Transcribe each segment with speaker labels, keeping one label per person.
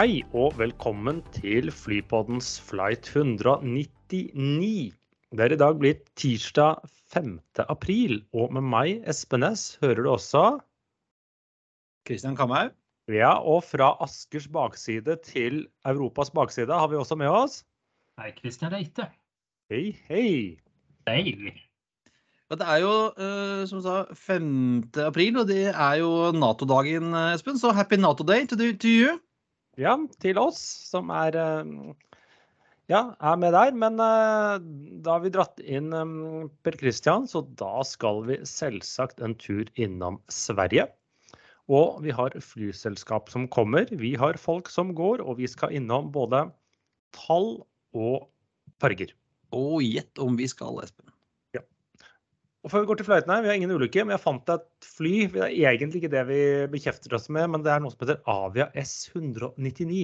Speaker 1: Hei og velkommen til Flypoddens flight 199. Det er i dag blitt tirsdag 5. april, og med meg, Espen Næss, hører du også
Speaker 2: Kristian Kamhaug.
Speaker 1: Ja, og fra Askers bakside til Europas bakside har vi også med oss
Speaker 3: Hei, Kristian Reite.
Speaker 1: Hei, hei.
Speaker 3: Hei.
Speaker 2: Ja, Det er jo, eh, som du sa, 5. april, og det er jo Nato-dagen, eh, Espen. Så happy Nato day to, to you.
Speaker 1: Ja, til oss som er eh, ja, er med der. Men eh, da har vi dratt inn eh, Per Christian, så da skal vi selvsagt en tur innom Sverige. Og vi har flyselskap som kommer, vi har folk som går, og vi skal innom både tall og farger.
Speaker 2: Og gjett om vi skal, Espen.
Speaker 1: Og før vi går til fløytene, vi har ingen ulykke, men jeg fant et fly. Det er egentlig ikke det vi bekjefter oss med, men det er noe som heter Avia S199.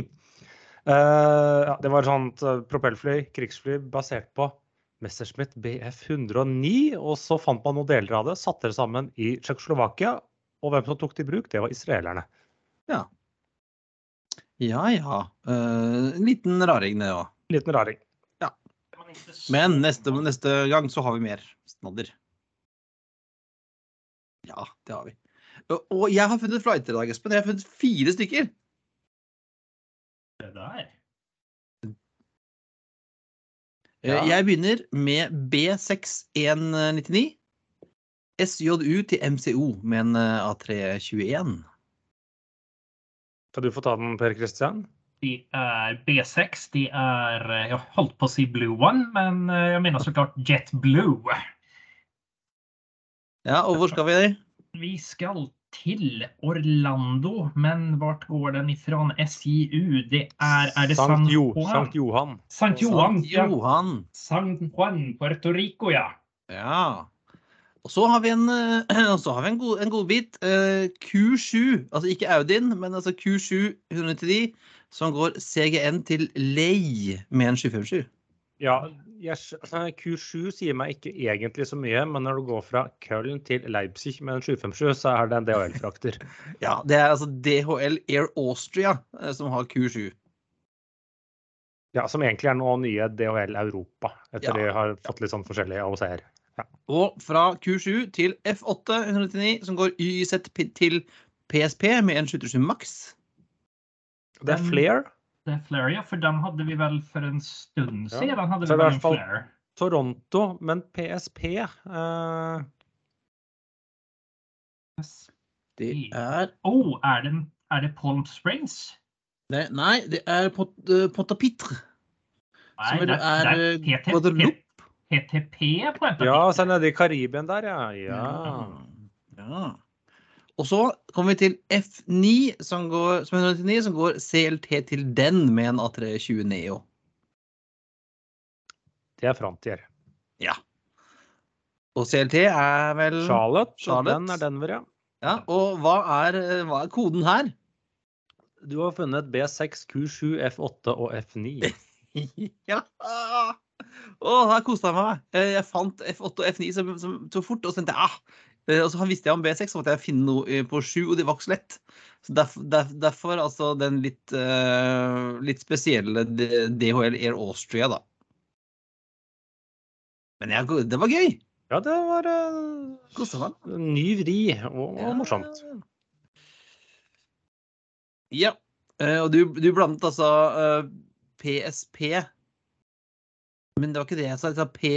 Speaker 1: Uh, ja, det var et sånt eh, propellfly, krigsfly, basert på Messerschmitt BF 109. Og så fant man noen deler av det, satte det sammen i Tsjekkoslovakia. Og hvem som tok det i bruk, det var israelerne.
Speaker 2: Ja. Ja ja. Uh, en liten raring, det òg.
Speaker 1: Liten raring. Ja.
Speaker 2: Men neste, neste gang så har vi mer snadder. Ja, det har vi. Og- jeg har funnet flighter i dag, Espen. Jeg har funnet fire stykker.
Speaker 3: Det der.
Speaker 2: Eh,
Speaker 1: Ja.
Speaker 2: Jeg begynner med B6199. SJU til MCO med en eh, A321.
Speaker 1: Kan du få ta den, Per Kristian?
Speaker 3: De er B6. De er Jeg holdt på å si Blue One, men jeg mener så klart Jet Blue.
Speaker 2: Ja, og hvor skal vi?
Speaker 3: Vi skal til Orlando, men hvor går den ifra? SIU, det er Er det San
Speaker 1: Sankt, jo,
Speaker 3: Juan?
Speaker 1: Sankt Johan.
Speaker 3: Sankt Johan.
Speaker 2: Sant
Speaker 3: ja.
Speaker 2: Johan.
Speaker 3: San Juan, Puerto Rico, ja.
Speaker 2: Ja. Og så har vi en, eh, så har vi en, god, en god, bit. Q7, altså ikke Audin, men altså Q7 199, som går CGN til Lei med en 757.
Speaker 1: Ja, jeg, Q7 sier meg ikke egentlig så mye, men når du går fra Köln til Leipzig med en 757, så er det en DHL-frakter.
Speaker 2: Ja, det er altså DHL Air Austria eh, som har Q7.
Speaker 1: Ja, som egentlig er nå nye DHL Europa, etter
Speaker 2: Ja,
Speaker 1: de har fått litt sånn forskjellige AOC-er.
Speaker 2: Og fra Q7 til F8 199, som går YZ til PSP med en 727 Max.
Speaker 1: Det er
Speaker 3: Den-
Speaker 1: Flair,
Speaker 3: Det for dem hadde vi vel for en stund
Speaker 1: Ja, hadde
Speaker 3: vi
Speaker 1: i hvert
Speaker 3: en
Speaker 1: fall-
Speaker 3: Flare.
Speaker 1: Toronto, men PSP uh...
Speaker 2: Det er
Speaker 3: Oh, er, er, det Palm Springs?
Speaker 2: det, Nei, det er pot, uh, Potapitre. Som
Speaker 3: Nej,
Speaker 2: er, er eh, Guadeloupe.
Speaker 3: PTP på ett
Speaker 1: Ja, så er det nede i Karibien der, ja. ja.
Speaker 2: ja. Og så kommer vi til F9, som, går, som er 199, som går CLT til den med en A320 Neo.
Speaker 1: Det er Frontier.
Speaker 2: Ja. Og CLT er vel
Speaker 1: Charlotte,
Speaker 2: Charlotte.
Speaker 1: den er Denver, ja.
Speaker 2: Ja, Og hva er, hva er koden her?
Speaker 1: Du har funnet B6, Q7, F8 og F9.
Speaker 2: ja! Å, her koste jeg meg. Eh, Jeg fant F8 og F9 som, som så fort, og så tenkte jeg ah. Eh, Og så visste jeg om B6, så måtte jeg finne noe eh, på 7, og det var ikke så lett. Så derfor, der, derfor altså den litt, uh, litt spesielle DHL Air Austria, da. Men jeg, det var gøy.
Speaker 1: Ja, det var uh, ny vri og, og morsomt.
Speaker 2: Ja. Uh, Og du, du blandet altså uh, PSP Men det var ikke det jeg sa. Jeg sa P...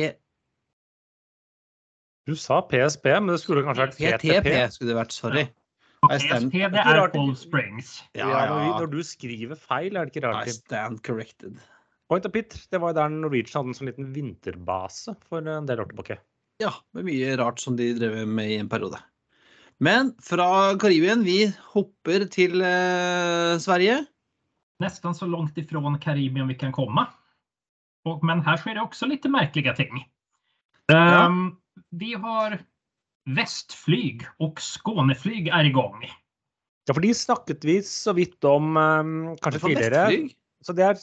Speaker 1: Du sa PSP, men det skulle kanskje vært
Speaker 2: PTP
Speaker 1: PTP.
Speaker 2: skulle det vært. Sorry.
Speaker 3: Och
Speaker 2: I stand-
Speaker 3: PSP, det
Speaker 1: er
Speaker 3: Palm Springs.
Speaker 1: Ja, når, du skriver feil, er det ikke rart.
Speaker 2: I stand corrected.
Speaker 1: Point of Pit, det var jo der Norwegian hadde en sånn liten vinterbase for en del år tilbake.
Speaker 2: Ja, med mye rart som de drev med i en periode. Men fra Karibien, vi hopper til eh, Sverige.
Speaker 3: Nesten så langt ifrån Karibien vi kan komme. Og, men her skjer det også litt merkelige ting.
Speaker 2: Ja.
Speaker 3: Ehm, vi har Vestflyg og Skåneflyg er i gang.
Speaker 1: Ja, for de snakket vi så vidt om um, kanskje tidligere.
Speaker 2: Vestflyg.
Speaker 1: Så det er,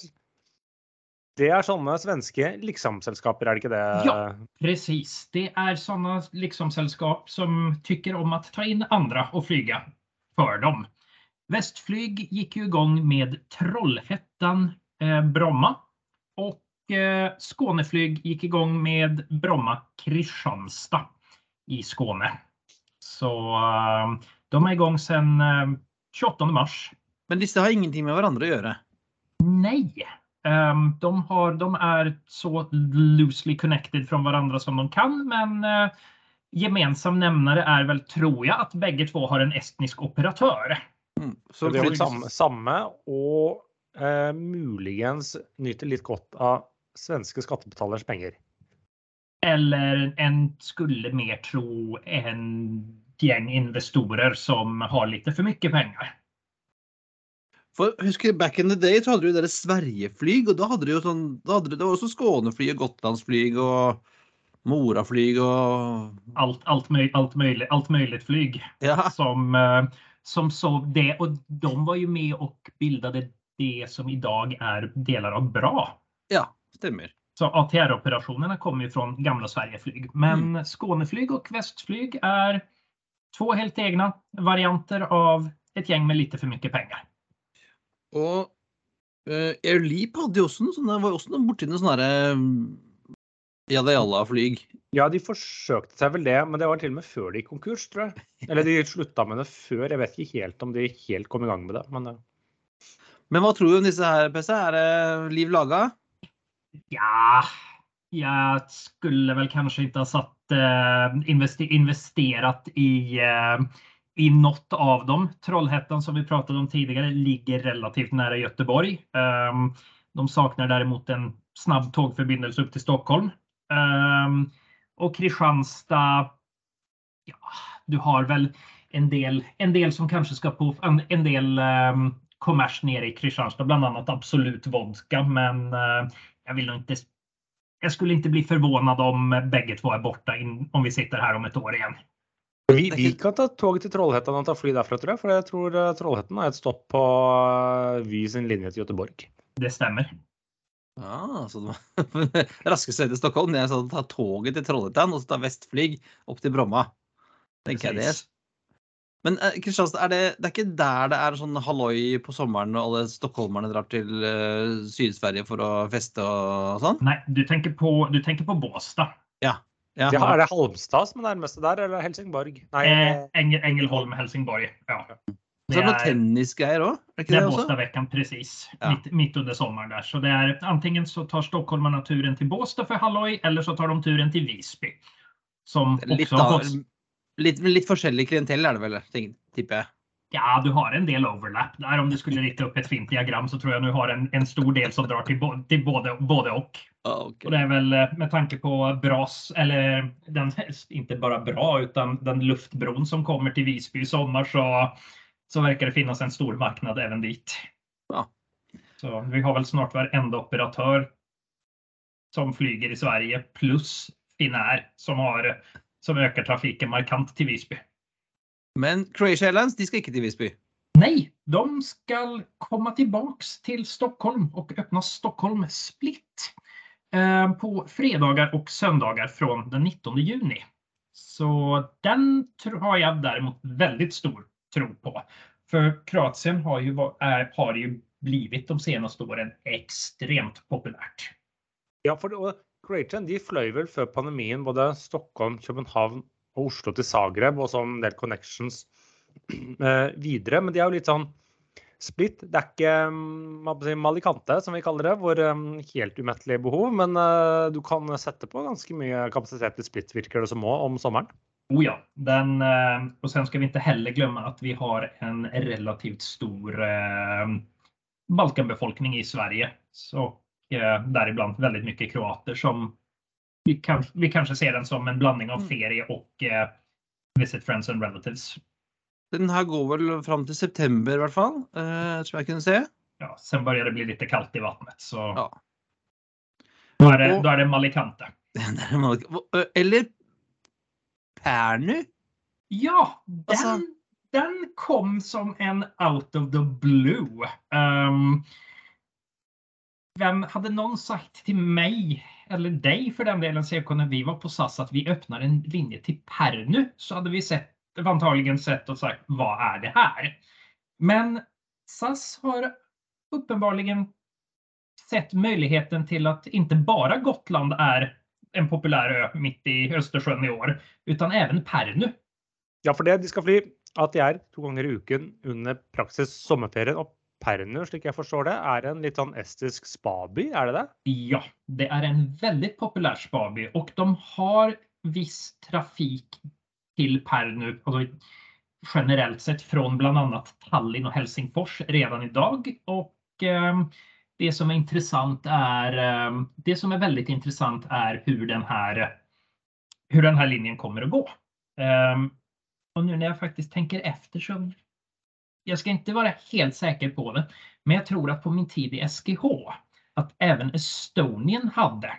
Speaker 1: det er sånne svenske liksom-selskaper, er det ikke det?
Speaker 3: Ja. Precis, det er sånne liksomselskap som tykker om å ta inn andre og flyga for dem. Vestflyg gikk jo i gang med Trollhättan, eh, Bromma och eh, Skåneflyg gick igång med Bromma, Kristianstad i Skåne. Så eh, de är igång sedan eh, 28 mars.
Speaker 2: Men disse har ingenting med hverandre å gjøre.
Speaker 3: Nej, Ehm, de, har, de är så loosely connected från varandra som de kan, men eh, gemensam nämnare är väl, tror jag, att bägge två har en estnisk operatör.
Speaker 2: Mm.
Speaker 1: Så
Speaker 2: Så
Speaker 1: det er jo
Speaker 2: flyg-
Speaker 1: samme, samme og eh, muligens nyter litt godt av svenske skattebetalers penger.
Speaker 3: Eller en skulle mer tro en gjeng investorer som har litt for mye penger.
Speaker 2: For husker Back in the day så hadde du dere Sverigeflyg, og da hadde du jo sånn da hadde Det var også Skåneflyg og Gotlandsflyg og Moraflyg og
Speaker 3: Alt, alt, möj, alt, möjligt, alt möjligt flyg
Speaker 2: Ja.
Speaker 3: som, eh, som så det. Og de var jo med og bildet det som i dag er deler av Bra.
Speaker 2: ja stemmer.
Speaker 3: Så ATR-operationerna kommer ju från gamla Sverigeflyg. Men Skåneflyg och Västflyg är två helt egna varianter av ett gäng med lite för mycket pengar.
Speaker 2: Og uh, Airleap hadde jo også noe sånn, det var jo også noe borti noe sånn derre jalla jalla flyg.
Speaker 1: Ja, de forsøkte seg vel det, men det var til og med før de gikk konkurs, tror jeg. Eller de slutta med det før. Jeg vet ikke helt om de helt kom i gang med det. Men eh,
Speaker 2: Men hva tror du om disse her, PC? Er det liv laga?
Speaker 3: Ja, jag skulle väl kanske inte ha satt, eh, investe- investerat i, eh, i något av dem. Trollhättan som vi pratade om tidigare ligger relativt nära Göteborg. Ehm, de saknar däremot en snabb tågförbindelse upp till Stockholm. Og och Kristianstad, ja, du har väl en del, en del som kanske ska på en, en del um, kommers nere i Kristianstad, bland annat Absolut Vodka. Men eh, jag vill nog inte. Jag skulle inte bli förvånad om bägge två är borta in, om vi sitter här om ett år igen.
Speaker 1: vi, vi kan ta toget til Trollhättan og ta fly derfra, tror jeg. For jeg tror eh, Trollhättan har et stopp på eh, Vy sin linje til Göteborg.
Speaker 3: Det stämmer.
Speaker 2: Ja, så det var raskeste vei til Stockholm. Det sa ta toget til Trollhättan og så ta Vestflyg opp til Bromma. Tenker jeg det. Men eh, er det, det er ikke der det er sånn halloi på sommeren og alle stockholmerne drar til uh, Syd-Sverige for å feste og sånn?
Speaker 3: Nei, du tenker på, du tenker på Båstad.
Speaker 2: Ja,
Speaker 1: Ja, er det Halmstad som er nærmeste der, eller Helsingborg? Nei,
Speaker 3: Eh, Engel, Engelholm, Helsingborg. Ja.
Speaker 2: Så er det noe tennisgreier òg? Det er
Speaker 3: Det
Speaker 2: det?
Speaker 3: Båstadveckan precis.
Speaker 2: Ja.
Speaker 3: Midt, midt, under sommeren der. Så det er antingen så tar stockholmarna turen til Båstad for halloi, eller så tar de turen til Visby. Som
Speaker 2: Litt,
Speaker 3: också har fått,
Speaker 2: litt, litt forskjellig klientell er det vel, tipper jeg.
Speaker 3: ja, du har en del overlap der. Om du skulle rette opp et fint diagram så tror jeg du har en, en stor del som drar til, bo, till både, både og.
Speaker 2: Ah, ok.
Speaker 3: Och det er väl eh, med tanke på bras, eller den, ikke bare bra, utan den luftbroen som kommer til Visby i sommer, så, så virker det finnes en stor marknad även dit.
Speaker 2: Ja.
Speaker 3: Så vi har vel snart hver enda operatør som flyger i Sverige plus Finnair som, har, som øker trafiken markant til Visby.
Speaker 2: Men Croatia Airlines de skal ikke til Visby.
Speaker 3: Nei, de skal komme tilbake til Stockholm og åpne Stockholm Split eh, på fredager og søndager fra den 19 juni. Så den har jeg derimot veldig stor tro på. For Kroatien har jo, er, har jo blitt de senaste årene extremt populært.
Speaker 1: Ja, for det, Croatian de fløy vel før pandemien både Stockholm, København og Oslo til Zagreb, og så en del connections eh, videre. Men de er jo litt sånn splitt. Det er ikke mm, si, Malikante, som vi kaller det, hvor um, helt umettelige behov. Men uh, du kan sette på ganske mye kapasitet til splitt, virker det som òg, om sommeren.
Speaker 3: Oh ja, den, uh, og sen skal vi ikke heller glemme at vi har en relativt stor uh, Balkanbefolkning i Sverige. Så däribland väldigt mycket kroater som vi, kan, vi kanske ser den som en blandning av
Speaker 2: Mm.
Speaker 3: ferie och eh, visit friends and relatives.
Speaker 2: Den her går vel fram til september, i hvert fall. eh, tror jeg kunne se.
Speaker 3: Ja, sen börjar det bli lite kallt i vattnet så
Speaker 2: Ja.
Speaker 3: då, är det, då är det
Speaker 2: Malikante. Er Eller Pernu?
Speaker 3: Ja, den,
Speaker 2: Alltså-
Speaker 3: den kom som en out of the blue. Ehm, vem hade någon sagt till mig, eller dig för den delen, CK, vi var på SAS att vi öppnar en linje till Pernu så hade vi sett, sett och sagt vad är det här? Men SAS har uppenbarligen sett möjligheten till att inte bara Gotland är en populär ö mitt i Östersjön i år, utan även Pernu.
Speaker 1: Ja, for det de skal fly at de er to ganger i uken under praksis sommerferien. Og Pärnu, slik jeg forstår det, er en litt sånn estisk spaby, er det det?
Speaker 3: Ja, det er en veldig populær spaby og de har viss trafik til Pernu. Altså generelt sett fra bl.a. Tallinn og Helsingfors redan dag. Og eh, det som er interessant er eh, det som er veldig interessant, er hur den här, hur den linjen kommer å gå. Eh, og nå når jeg faktisk tenker etter, så, jag ska inte vara helt säker på det, men jag tror att på min tid i SGH att även Estonien hade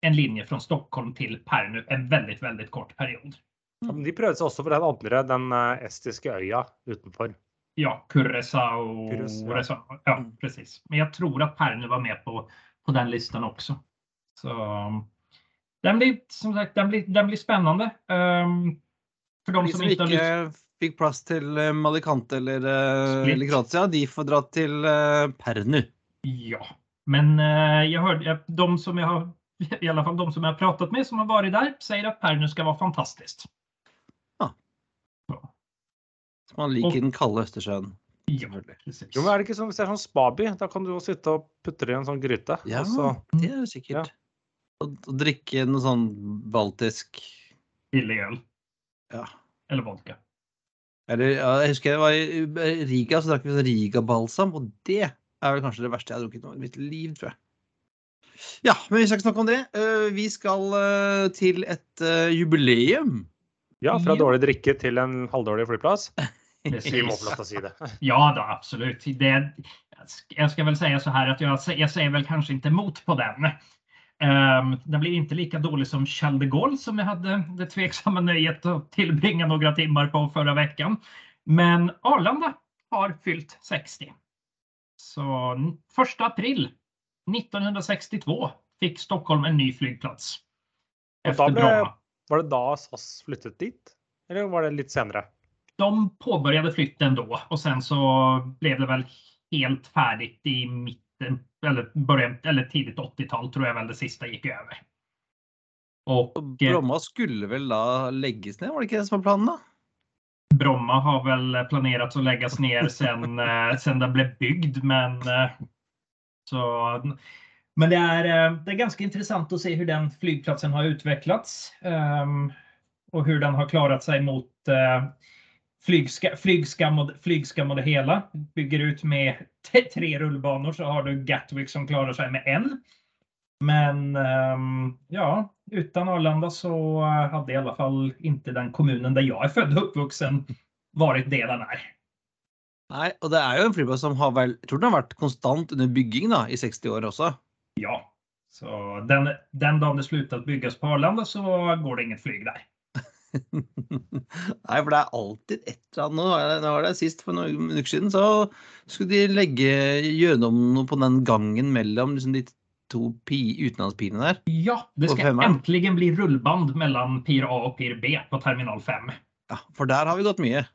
Speaker 3: en linje från Stockholm till Pärnu en väldigt, väldigt kort period.
Speaker 1: Ja, de prøvde seg også for den andre, den eh, estiske øya utenfor.
Speaker 3: Ja, Curaçao.
Speaker 1: Curaçao.
Speaker 3: Curaçao. Ja,
Speaker 2: Mm.
Speaker 3: precis. Men jag tror att Pärnu var med på, på den listan också. Så den blir som sagt, den blir, den blir spännande. Um, för de
Speaker 2: De
Speaker 3: som
Speaker 2: som
Speaker 3: inte har
Speaker 2: ikke. Fikk plass til Malikante Malicante eller, eh, eller Kroatia, de får dra til eh, Pernu.
Speaker 3: Ja, men jeg jag hörde de som jeg har i alla fall de som jeg har pratet med som har varit där säger att Pärnu ska vara ja.
Speaker 2: Så man liker den kalde Østersjøen.
Speaker 3: Ja, precis.
Speaker 1: Jo, men er det ikke sånn hvis det er sånn spaby? Da kan du jo sitte og putte det i en sånn gryte.
Speaker 2: Ja,
Speaker 1: Og så,
Speaker 2: det er jo sikkert. Og, og drikke noe sånn baltisk
Speaker 3: Billig øl.
Speaker 2: Ja.
Speaker 3: eller vodka.
Speaker 2: Eller ja, jeg husker jeg var i Riga, så drakk vi sånn Riga-balsam, og det er vel kanskje det verste jeg har drukket i mitt liv, tror jeg. Ja, men vi skal ikke snakke om det. Eh, Vi skal eh, til et eh, jubileum.
Speaker 1: ja, fra dårlig drikke til en halvdårlig flyplass. Vi må få lov til å si det.
Speaker 3: Ja, da, absolutt. Det, jeg skal vel si så her at jeg, jeg säger vel kanskje ikke mot på den. Um, den blir inte lika dålig som Charles de Gaulle som jag hade det tveksamma nöjet att tillbringa några timmar på förra veckan. Men Arlanda har fyllt 60. Så 1 april 1962 fikk Stockholm en ny. Efter Bromma.
Speaker 1: Var det da SAS flyttet dit? Eller var det litt senere?
Speaker 3: de påbörjade flytten då och sen så blev det väl helt färdigt i mitten eller början eller tidigt 80-tal tror jag väl det sista gick över. Och eh,
Speaker 2: Bromma skulle vel da legges ned, var det ikke det som var planen, da?
Speaker 3: Bromma har väl planerats att läggas ner sen, eh, sen den blev byggd men eh, så men det är, eh, det är ganska intressant att se hur den flygplatsen har utvecklats Um, och hur den har klarat sig mot eh, flygska, flygskam, och, det hela. Bygger ut med tre rullbanor så har du Gatwick som klarar sig med en. Men ehm, ja, utan Arlanda så eh, hade i alla fall inte den kommunen där jag är född och uppvuxen varit det den är.
Speaker 2: Nei, og det er jo en flyplass som har vel Jeg tror den har vært konstant under bygging da, i 60 år også.
Speaker 3: Ja, så den, den dagen det slutat byggas på Arlanda så går det inget flyg där.
Speaker 2: Nei, for det er alltid et eller annet. Nå var det, nå var det sist for noen uker siden, så skulle de legge gjennom noe på den gangen mellom liksom, de to pi, utenlandspilene der.
Speaker 3: Ja, det
Speaker 2: skal
Speaker 3: endelig bli rullband mellom Pir A og Pir B på terminal 5.
Speaker 2: Ja, for der har vi gått mye.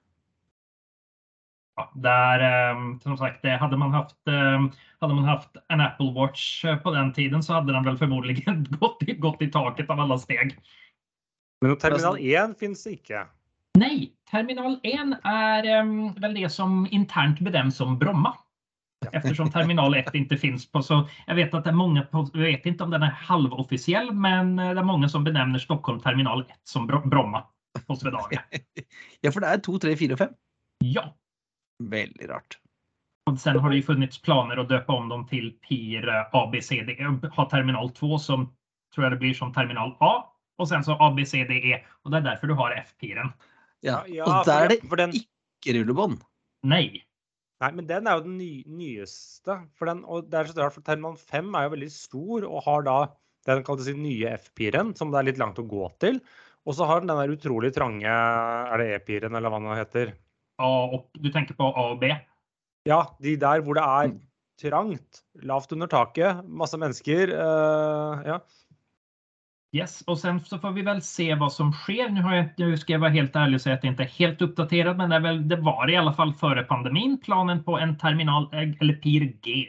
Speaker 3: Ja, der, eh, som sagt, hadde man haft eh, hade man haft en Apple Watch på den tiden så hadde den vel formodentlig gått i, gått i taket av alle steg.
Speaker 1: Men terminal 1 fins det ikke.
Speaker 3: Nei. terminal 1 er um, vel det som internt bedöms som Bromma. Eftersom terminal 1 ikke finnes på så Jeg vet at det er mange jag vet ikke om den er halvoffisiell, men eh, det er mange som benevner Stockholm terminal 1 som Bro- Bromma på Swedavia.
Speaker 2: Ja, for det er to, tre, fire og fem.
Speaker 3: Ja,
Speaker 2: Veldig rart.
Speaker 3: Og sen har det jo funnits planer å døpe om dem til PIR ABCD, ha terminal 2 som tror jeg det blir som terminal A och sen så ABCDE Og det er derfor du har F-piren.
Speaker 2: Ja,
Speaker 1: Ja,
Speaker 2: Og der er det ikke rullebånd.
Speaker 3: Nei.
Speaker 1: nei, men den er jo den ny, nyeste. For den, og det er så rart, for Terminal 5 er jo veldig stor og har da den kalte den nye F-piren, som det er litt langt å gå til. Og så har den den der utrolig trange Er det E-piren, eller hva den heter?
Speaker 3: A opp, du tenker på A og B.
Speaker 1: Ja, de der hvor det er
Speaker 2: Mm.
Speaker 1: trangt, lavt under taket, masse mennesker. Uh, ja.
Speaker 3: Yes, och sen så får vi väl se vad som sker. Nu, har jag, nu ska jag vara helt ärlig och säga att jag inte är helt uppdaterad, men det, är väl, det var i alla fall före pandemin planen på en terminal eller PIR G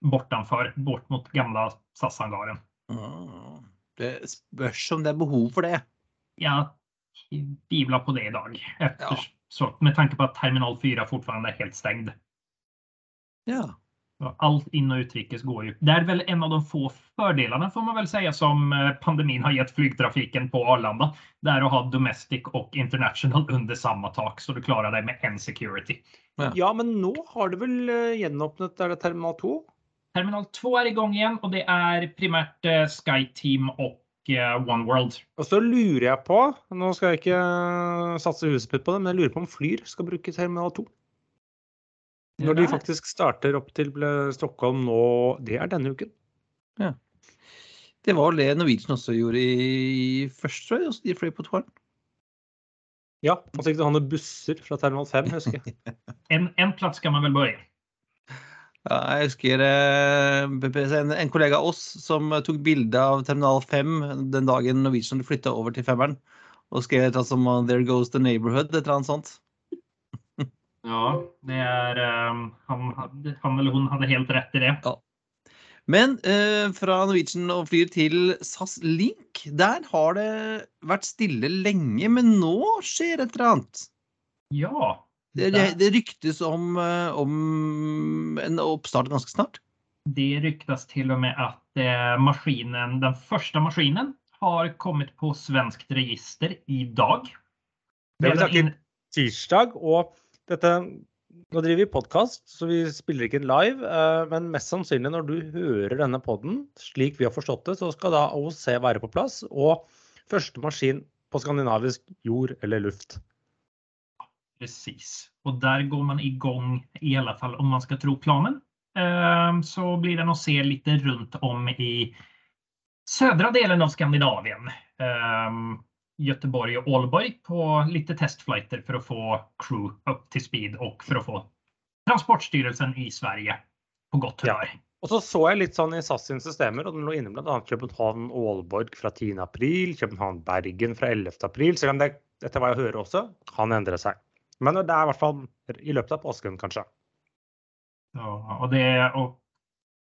Speaker 3: bortanför, bort mot gamla SAS-hangaren.
Speaker 2: Mm. Det spørs om det er behov for det.
Speaker 3: Jag tvivlar på det idag, efter, så, med tanke på att terminal 4 fortfarande är helt stängd.
Speaker 2: Ja.
Speaker 3: Allt in och utrikes går ju. Det är väl en av de få fördelarna får man väl säga som pandemien pandemin har gett flygtrafiken på Arlanda. Det är att ha domestic och international under samma tak så du klarar deg med en security.
Speaker 1: Ja. ja, men nå har det väl eh, gjenåpnet er det terminal 2?
Speaker 3: Terminal 2 er i gang igjen, og det er primært Sky SkyTeam og One World.
Speaker 1: Og så lurer jeg på, nå skal jeg ikke satse huset mitt på det, men jeg lurer på om Flyr skal bruke terminal 2? Når de faktisk starter opp til Stockholm nå, det er denne uken.
Speaker 2: Ja. Det var det Norwegian også gjorde i først, tror jeg. Også de fløy på toeren.
Speaker 1: Ja, og så gikk det han busser fra terminal 5, husker jeg.
Speaker 3: en, en plass kan man vel begynne.
Speaker 2: Ja, jeg husker eh, en, en, kollega av oss som tok bilde av terminal 5 den dagen Norwegian flytta over til femmeren, og skrev et som 'There goes the neighborhood', et eller annet sånt.
Speaker 3: Ja, det er um, han, han, eller hun hadde helt rett i det. Ja.
Speaker 2: Men eh, fra Norwegian og flyr til SAS Link, der har det vært stille lenge, men nå skjer et eller annet.
Speaker 3: Ja.
Speaker 2: Det, det, det ryktes om, eh, om, en oppstart ganske snart.
Speaker 3: Det ryktes til og med at eh, maskinen, den første maskinen har kommet på svenskt register i dag.
Speaker 1: Det vil si tirsdag. og dette, nå driver vi podkast, så vi spiller ikke live. Eh, men mest sannsynlig når du hører denne poden, slik vi har forstått det, så skal da AOC være på plass. Og første maskin på skandinavisk jord eller luft.
Speaker 3: Precis. Og der går man i gang, i alle fall om man skal tro planen. Eh, så blir den å se litt rundt om i södra delen av Skandinavien. Eh, Göteborg och Aalborg på lite testflighter för att få crew upp till speed och för att få Transportstyrelsen i Sverige på godt humør. Ja.
Speaker 1: Og så så jeg litt sånn i SAS sine systemer, og den lå inne bl.a. København-Aalborg fra 10.4, København-Bergen fra 11.4, selv om det etter hva jeg hører også kan endre seg. Men det er i hvert fall i løpet av påsken, kanskje.
Speaker 3: Ja, og det, og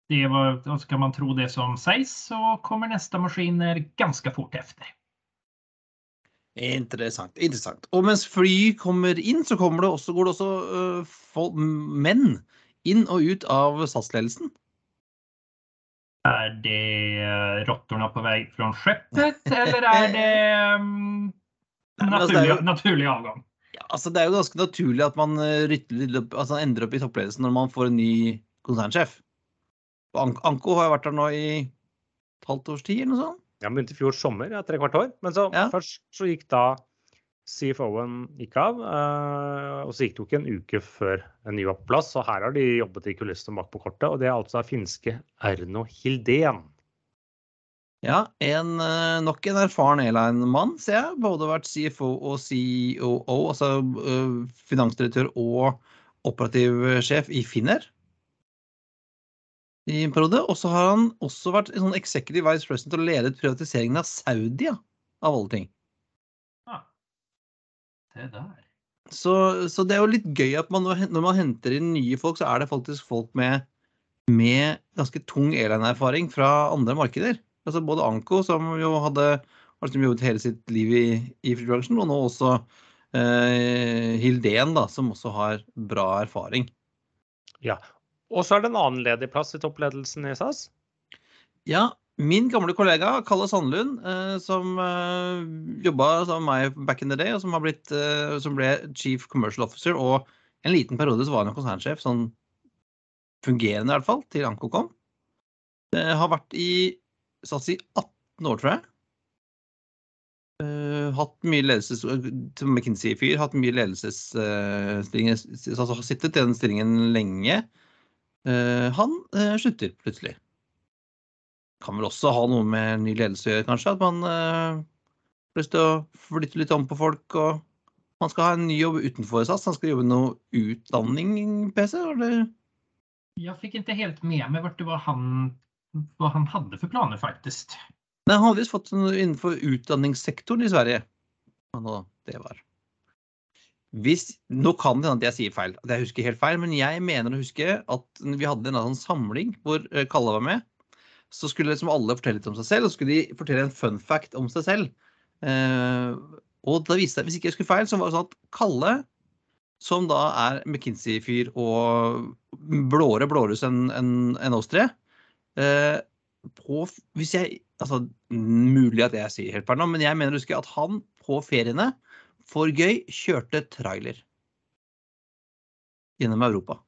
Speaker 3: det var, og skal man tro det som sies, så kommer neste maskiner ganske fort etter.
Speaker 2: Interessant. interessant. Og mens fly kommer inn, så kommer det også, går det også uh, folk, menn inn og ut av SAS-ledelsen.
Speaker 3: Er det uh, rottorna på vei fra skeppet, eller er det um, naturlig, naturlig, avgang?
Speaker 2: Ja, altså det er jo ganske naturlig at man opp, altså endrer opp i toppledelsen når man får en ny konsernsjef. Anko har vært der nå i et halvt års tid, eller noe sånt.
Speaker 1: Jeg begynte i fjor sommer, ja, tre kvart år. Men så ja. først så gikk da CFO-en gikk av. Uh, og så gikk det jo ikke en uke før en ny var på plass. Og her har de jobbet i kulissene bak på kortet. Og det er altså finske Erno Hildén.
Speaker 2: Ja, en, uh, nok en erfaren airline-mann, ser jeg. Både vært CFO og COO, altså uh, finansdirektør og operativ sjef i Finner i en periode. Og så har han også vært sånn executive vice president og ledet privatiseringen av Saudia, av alle ting.
Speaker 3: Ja. Det der.
Speaker 2: Så, så, det er jo litt gøy at man, når man henter inn nye folk, så er det faktisk folk med, med ganske tung airline-erfaring fra andre markeder. Altså både Anko, som jo hadde liksom jobbet hele sitt liv i, i flybransjen, og nå også eh, Hildén, da, som også har bra erfaring.
Speaker 1: Ja, og så er det en annen ledig plass i toppledelsen i SAS?
Speaker 2: Ja, min gamle kollega Kalle Sandlund, eh, som eh, jobba sammen med meg back in the day, og som, blitt, eh, som, ble chief commercial officer, og en liten periode så var han konsernsjef, sånn fungerende i hvert fall, til Anko kom. Det har vært i SAS i 18 år, tror jeg. Uh, hatt mye ledelses... McKinsey-fyr, hatt mye ledelsesstillinger. Altså, har sittet i den stillingen lenge. Eh, han eh, slutter plutselig. Kan vel også ha noe med ny ledelse å gjøre, kanskje. At man har eh, lyst til å flytte litt om på folk. og Man skal ha en ny jobb utenfor SAS. Han skal jobbe noe utdanning, PC? Eller?
Speaker 3: Jeg fikk ikke helt med meg hva han, hva han hadde for planer, faktisk.
Speaker 2: Nei, han hadde visst fått noe innenfor utdanningssektoren i Sverige. Nå det var. Hvis, nå kan det hende at jeg sier feil, at jeg husker helt feil, men jeg mener å huske at vi hadde en sånn samling hvor eh, Kalle var med. Så skulle liksom alle fortelle litt om seg selv, og så skulle de fortelle en fun fact om seg selv. Eh, og da viste det, hvis ikke jeg husker feil, så var det sånn at Kalle, som da er McKinsey-fyr og blåere blåruss enn en, en oss tre eh, på, hvis jeg, altså Mulig at jeg sier helt feil nå, men jeg mener å huske at han på feriene for gøy kjørte trailer gjennom Europa.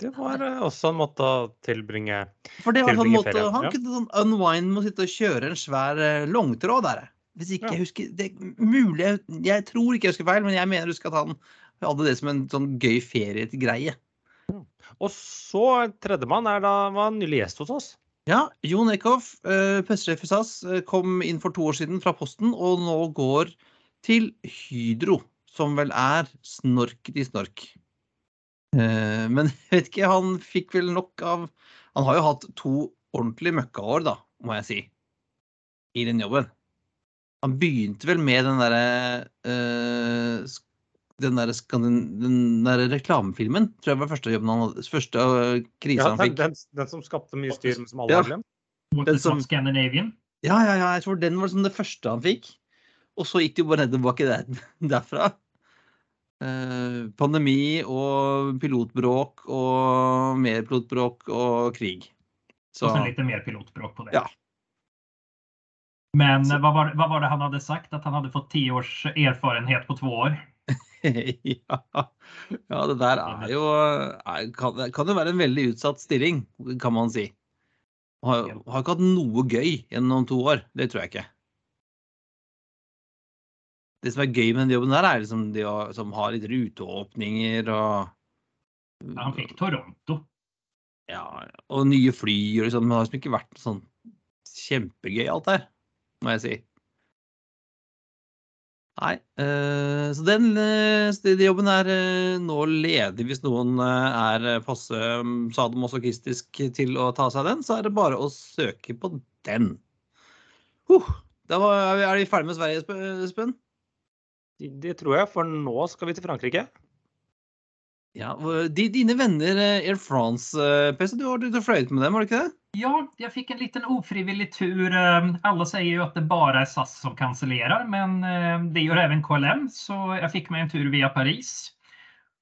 Speaker 1: Det var eh, også en måte å tilbringe
Speaker 2: For det var sånn måte, Han
Speaker 1: ja.
Speaker 2: kunne sånn unwind med å sitte og kjøre en svær eh, langtråd der. Hvis ikke
Speaker 1: Ja.
Speaker 2: jeg husker det, er Mulig jeg, jeg tror ikke jeg husker feil, men jeg mener å huske at han hadde det som en sånn gøy feriegreie.
Speaker 1: Og så tredjemann er da var nylig gjest hos oss.
Speaker 2: Ja, Jon Eckhoff, eh, pressesjef i SAS, eh, kom inn for to år siden fra Posten og nå går til Hydro, som vel er snork i snork. Eh, men jeg vet ikke, han fikk vel nok av Han har jo hatt to ordentlige møkkaår, da, må jeg si, i den jobben. Han begynte vel med den derre eh, den der, skandin- den der reklamefilmen, tror jeg var første jobben han hadde. Første eh, krisa
Speaker 1: Ja,
Speaker 2: han fikk.
Speaker 1: den, den som skapte mye styr, men som alle
Speaker 2: Ja.
Speaker 1: har glemt.
Speaker 2: Den som-
Speaker 3: not Scandinavian?
Speaker 2: Ja, ja, ja, jeg tror den var liksom det første han fikk. Og så gikk det jo bare ned der, derfra. Eh, pandemi og pilotbråk og mer pilotbråk og krig. Så
Speaker 3: Och sen lite mer pilotbråk på det.
Speaker 2: Ja.
Speaker 3: Men hva var, hva var det han hadde sagt? At han hadde fått ti års erfarenhet på to år?
Speaker 2: ja, ja, det der er jo er, kan, kan jo være en veldig utsatt stilling, kan man si. Har, har ikke hatt noe gøy gjennom to år. Det tror jeg ikke. Det som er gøy med den jobben der, er liksom de som har litt ruteåpninger og
Speaker 3: Ja, Han fikk Toronto.
Speaker 2: Ja, og nye fly og liksom. Det har liksom ikke vært sånn kjempegøy alt her, må jeg si. Nei, eh, så den eh, jobben er eh, nå ledig hvis noen er passe um, sadomasochistisk til å ta seg den, så er det bare å søke på den. Huh, da var, er vi ferdig med Sverige, Espen?
Speaker 1: Det tror jeg, for nå skal vi til Frankrike.
Speaker 2: Ja, de, dine venner eh, Air France, eh, PC, du har fløyet med dem, har du ikke det?
Speaker 3: Ja, jeg fikk en liten ofrivillig tur. Alle sier jo at det bare er SAS som kansellerer, men eh, det gjør även KLM. Så jeg fikk meg en tur via Paris.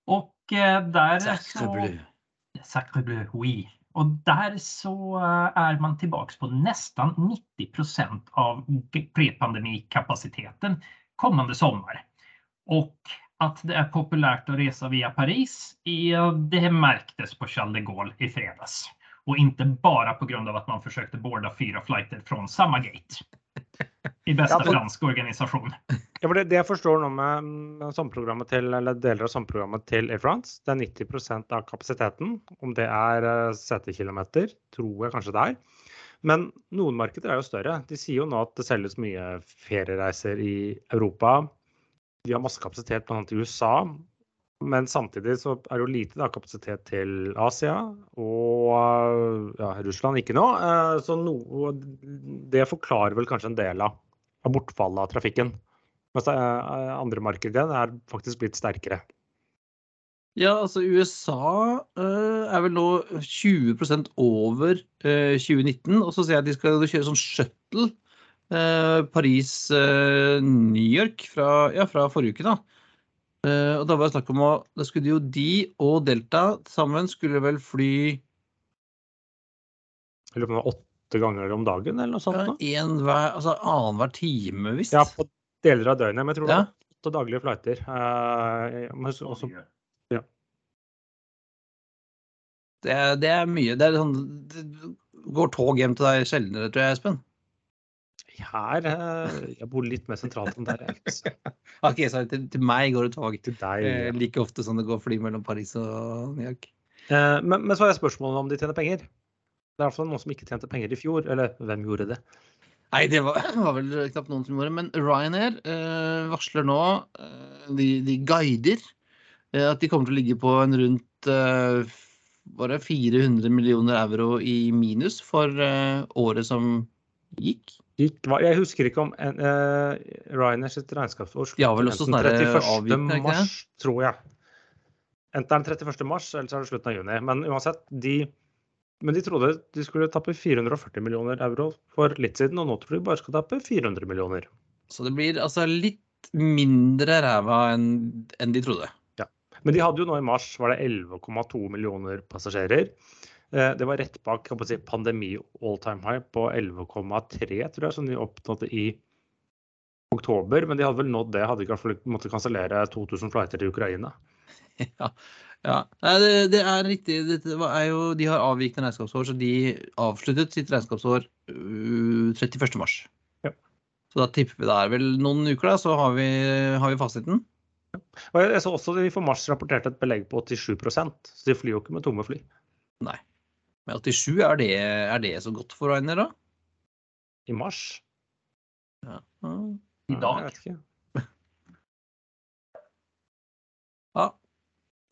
Speaker 3: Og der så... Sacre bleu, oui. Og der så er man tilbake på nesten 90% av prepandemikapasiteten kommende kommande sommar. Och att det är populärt att resa via Paris, det märktes på Charles de Gaulle i fredags. Och inte bara på grund av att man försökte borda fyra flighter från samma gate. I beste
Speaker 1: Ja,
Speaker 3: fransk organisasjon.
Speaker 1: Ja, for det, det jeg forstår nå med mm, sommerprogrammet til, eller deler av sommerprogrammet til Air France, det er 90% av kapasiteten. Om det er eh, setekilometer, tror jeg kanskje det er. Men noen markeder er jo større. De sier jo nå at det selges mye feriereiser i Europa. De har masse kapasitet bl.a. i USA. Men samtidig så er det jo lite da, kapasitet til Asia og eh, ja, Russland ikke nå. Eh, Så noe, det forklarer vel kanskje en del av, av bortfallet av trafikken. Mens er- andre markeder er faktisk blitt sterkere.
Speaker 2: Ja, altså USA eh, er vel nå 20 over eh, 2019. Og så ser jeg at de skal kjøre sånn shuttle eh, Paris-New York fra, ja, fra forrige uke. da. Eh, og da var det snakk om å Da skulle jo de og Delta sammen skulle vel fly
Speaker 1: Jeg lurer på om det var åtte ganger om dagen eller noe sånt.
Speaker 2: Ja, hver, altså annenhver time, visst.
Speaker 1: Ja, på deler av døgnet. Men jeg tror det
Speaker 2: Ja.
Speaker 1: var åtte daglige flighter. Eh, også, ja.
Speaker 2: Det, er- det er mye. Det er sånn det Går tog hjem til deg sjeldnere, tror jeg, Espen?
Speaker 1: Her eh, Jeg bor litt mer sentralt enn der.
Speaker 2: Ok, så til, til meg går det tog
Speaker 1: Til deg.
Speaker 2: eh,
Speaker 1: ja.
Speaker 2: like ofte som det går fly mellom Paris og New York.
Speaker 1: Eh, Men, men så er spørsmålet om de tjener penger. Det er i hvert fall noen som ikke tjente penger i fjor. Eller hvem gjorde det?
Speaker 2: Nei, det var, var vel knapt noen som gjorde det. Men Ryanair eh, varsler nå de, de guider eh, at de kommer til å ligge på en rundt var bare 400 millioner euro i minus for året som gikk.
Speaker 1: Gikk, jeg husker ikke om uh, Ryanair sitt regnskapsår
Speaker 2: slutter vel også
Speaker 1: enten
Speaker 2: sånn
Speaker 1: 31.
Speaker 2: avvikende,
Speaker 1: mars, tror jeg. Enten er den 31. mars, eller så er det slutten av juni. Men uansett, de men de trodde de skulle tappe 440 millioner euro for litt siden, og nå tror de bare skal tappe 400 millioner.
Speaker 2: Så det blir altså litt mindre ræva enn de trodde. Ja.
Speaker 1: Men de hadde jo nå i mars var det 11,2 millioner passasjerer. Eh, Det var rett bak kan man si, pandemi all time high på 11,3, tror jeg, som de oppnådde i oktober. Men de hadde vel nådd det, hadde ikke måttet kansellere 2000 flighter til Ukraina.
Speaker 2: Ja. ja. Det, det er riktig. Det er jo, de har avvikende regnskapsår, så de avsluttet sitt regnskapsår uh, 31. mars.
Speaker 1: Ja.
Speaker 2: Så da tipper vi det er vel noen uker, da, så har vi, har vi fasiten.
Speaker 1: Og jeg, jeg så også de for mars rapporterte et belegg på 87% så de flyr jo ikke med tomme fly.
Speaker 2: Nei. Men 87, er det, er det så godt for Ryanair, da?
Speaker 1: I mars?
Speaker 2: Ja.
Speaker 3: I
Speaker 1: Ja,
Speaker 3: dag.
Speaker 1: Jeg vet ikke.
Speaker 2: Ja.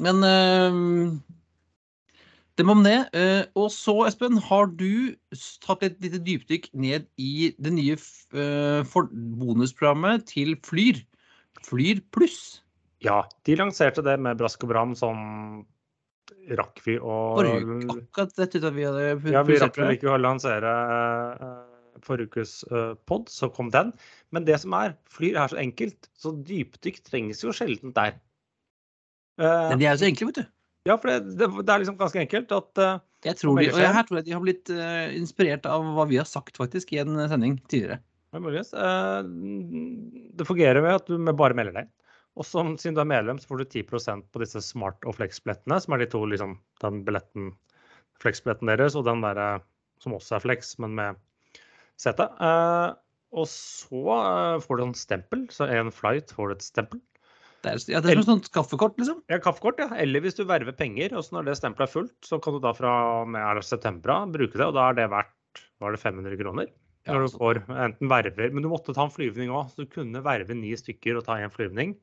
Speaker 2: Men eh, det må om det. Eh, og så, Espen, har du tatt et lite dypdykk ned i det nye eh, for- bonusprogrammet til Flyr. Flyr pluss.
Speaker 1: Ja, de lanserte det med brask og bram, sånn rakk vi å
Speaker 2: Forrige. Akkurat dette uten at vi hadde
Speaker 1: Ja, vi
Speaker 2: publisert
Speaker 1: rakk vel ikke å lansere eh, forrige ukes uh, pod, så kom den. Men det som er, flyr er så enkelt, så dypdykk trengs jo sjelden der. Eh,
Speaker 2: Men de er jo så enkle, vet du.
Speaker 1: ja, for det, det, det er liksom ganske enkelt at eh,
Speaker 2: Jeg tror de, og jeg, her tror jeg de har blitt eh, inspirert av hva vi har sagt faktisk i en sending tidligere.
Speaker 1: det eh, det fungerer ved at du med bare melder deg inn. Og som, siden du er medlem, så får du 10% på disse smart- og flex-billettene, som er de to, liksom, den billetten, flex-billetten deres, og den der eh, som også er flex, men med sete. Eh, og så eh, får du en stempel, så en flight får du et stempel.
Speaker 2: Det er, ja, det er som et sånt kaffekort, liksom.
Speaker 1: Ja, kaffekort, ja. Eller hvis du verver penger, og så når det stempelet er fullt, så kan du da fra med er det september av bruke det, og da er det verdt var det 500 kroner.
Speaker 2: Ja,
Speaker 1: Når du får enten verver Men du måtte ta en flyvning òg, så du kunne verve ni stykker og ta én flyvning.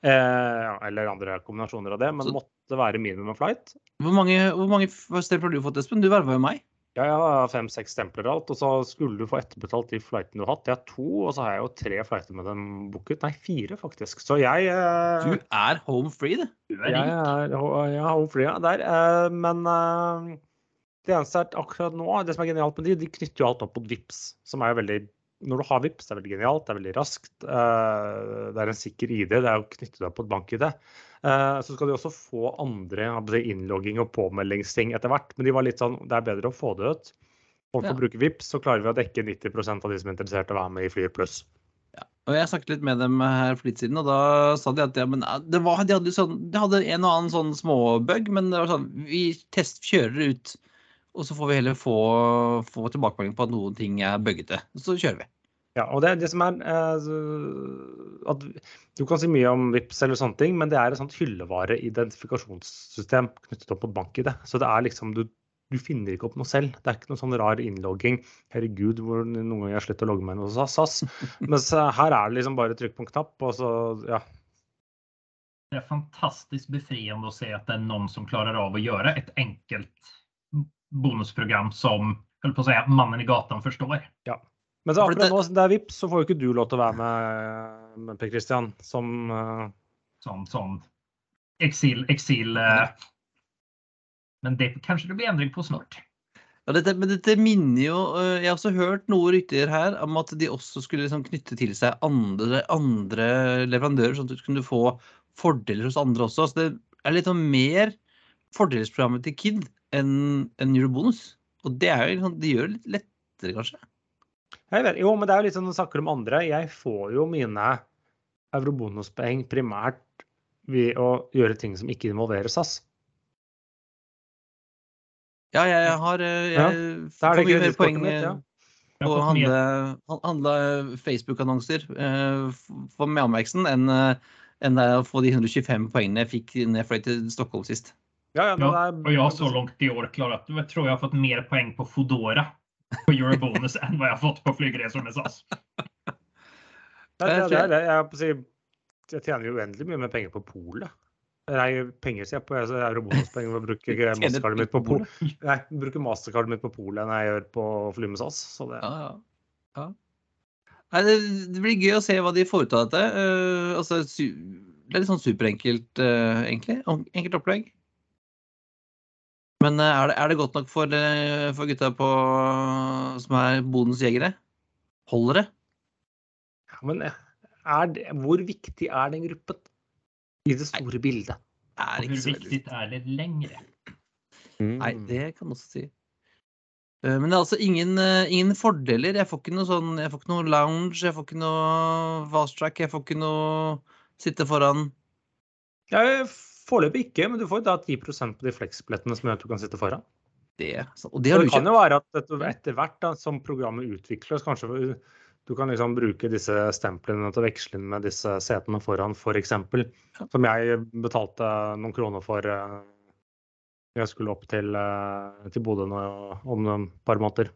Speaker 1: Eh, eller andre kombinasjoner av det, men det måtte være minimum flight.
Speaker 2: Hvor mange, hvor mange stempler har du fått, Espen? Du verva jo meg.
Speaker 1: Ja, jeg har fem-seks stempler og alt, og så skulle du få etterbetalt de flightene du har hatt. Jeg har to, og så har jeg jo tre flighter med dem booket. Nei, fire faktisk. Så jeg eh,
Speaker 2: Du er home free, det.
Speaker 3: Du er
Speaker 1: Jeg er, jeg home free, ja, der. eh, Men eh, det eneste er at akkurat nå, det som er genialt med de, de knytter jo alt opp mot VIPS, som er jo veldig Når du har VIPS, det er veldig genialt, det er veldig raskt. eh, Det er en sikker ID, det er jo knyttet opp på et bank-ID. Eh, Så skal de også få andre innlogging og påmeldingsting etter hvert. Men de var litt sånn, det er bedre å få det ut. Og for
Speaker 2: Ja.
Speaker 1: å bruke VIPS, så klarer vi å dekke 90% av de som er interessert i å være med i Flyr pluss.
Speaker 2: Og jeg snakket litt med dem her for litt siden, og da sa de at ja, men, eh, det var, de, hadde sånn, de hadde en og annen sånn småbug, men det var sånn Vi test, kjører ut, og så får vi heller få, få tilbakemelding på at noen ting er bøggete. Så kjører vi.
Speaker 1: Ja, og det, det som er eh, at Du kan si mye om VIPS eller sånne ting, men det er et sånt hyllevareidentifikasjonssystem knyttet opp på bank-ID. Så det er liksom du, du finner ikke opp noe selv. Det er ikke noe sånn rar innlogging. Herregud, hvor noen ganger jeg har sluttet å logge meg inn hos SAS. Mens her er det liksom bare trykk på en knapp, og så ja.
Speaker 3: Det er fantastisk befriende å se at det er noen som klarer av å gjøre et enkelt bonusprogram som höll på å si, mannen i gata forstår.
Speaker 1: Men så akkurat nå som det er VIPS, så får jo ikke du lov til å være med, med Per Christian, som uh...
Speaker 3: Sånn, sånn eksil, eksil uh... Men det kanskje det blir endring på snart.
Speaker 2: Ja, dette, men dette minner jo øh, Jeg har også hørt noen rykter her om at de også skulle liksom knytte til seg andre, andre leverandører, sånn at du kunne få fordeler hos andre også. Så det er litt sånn mer fordelsprogrammet til Kid enn en Eurobonus. Og det er jo det gjør det litt lettere, kanskje.
Speaker 1: Jeg vet, jo, men det er jo litt sånn når du snakker om andre. Jeg får jo mine eurobonuspoeng primært ved å gjøre ting som ikke involverer SAS.
Speaker 2: Ja, jeg har jeg,
Speaker 1: Ja,
Speaker 2: jeg
Speaker 1: Da er
Speaker 2: får
Speaker 1: det
Speaker 2: mye mer poeng
Speaker 1: mitt, ja.
Speaker 2: På å handle, handle Facebook-annonser eh, for med Amex-en enn eh, enn det å få de 125 poengene jeg fikk når jeg fløy til Stockholm sist.
Speaker 1: Ja, ja,
Speaker 3: ja,
Speaker 1: det er-
Speaker 3: og jeg har så langt i år klarat, jeg tror jeg har fått mer poeng på Fodora på Eurobonus enn hva jeg har fått på flygresor med SAS.
Speaker 1: Det det det jeg, si, jeg tjener jo uendelig mye mer penger på polet. Nei, penger sier jeg på, jeg er bonuspenger ved å bruke mastercardet mitt på polet. Nei, bruker mastercardet mitt på polet enn jeg gjør på å fly med SAS. Så det,
Speaker 2: Ja, ja. Nei, det, det blir gøy å se hva de får ut av dette. Uh, altså, su det er litt sånn superenkelt, uh, egentlig. Enkelt opplegg. Men eh, er det, er det godt nok for, eh, for gutta på, som er bodens jegere? Holder det?
Speaker 1: Ja, men er det, hvor viktig er den gruppen i det store bildet?
Speaker 2: Er veldig
Speaker 3: viktigt är det längre?
Speaker 2: Nei, det kan man også si. Eh, Men det er altså ingen, eh, ingen fordeler. Jeg får ikke noe sånn Jeg får ikke noe lounge, jeg får ikke noe fast track, jeg får ikke noe sitte foran.
Speaker 1: Ja, Foreløpig ikke, men du får da 10 på de fleksbillettene som gjør at du kan sitte foran.
Speaker 2: Det. Og det har du
Speaker 1: det kan jo være at etter, hvert da, som programmet utvikles, kanskje du kan liksom bruke disse stemplene til å veksle inn med disse setene foran, f.eks.
Speaker 2: Ja.
Speaker 1: Som jeg betalte noen kroner for eh, jeg skulle opp til, eh, til Bodø om et par måneder.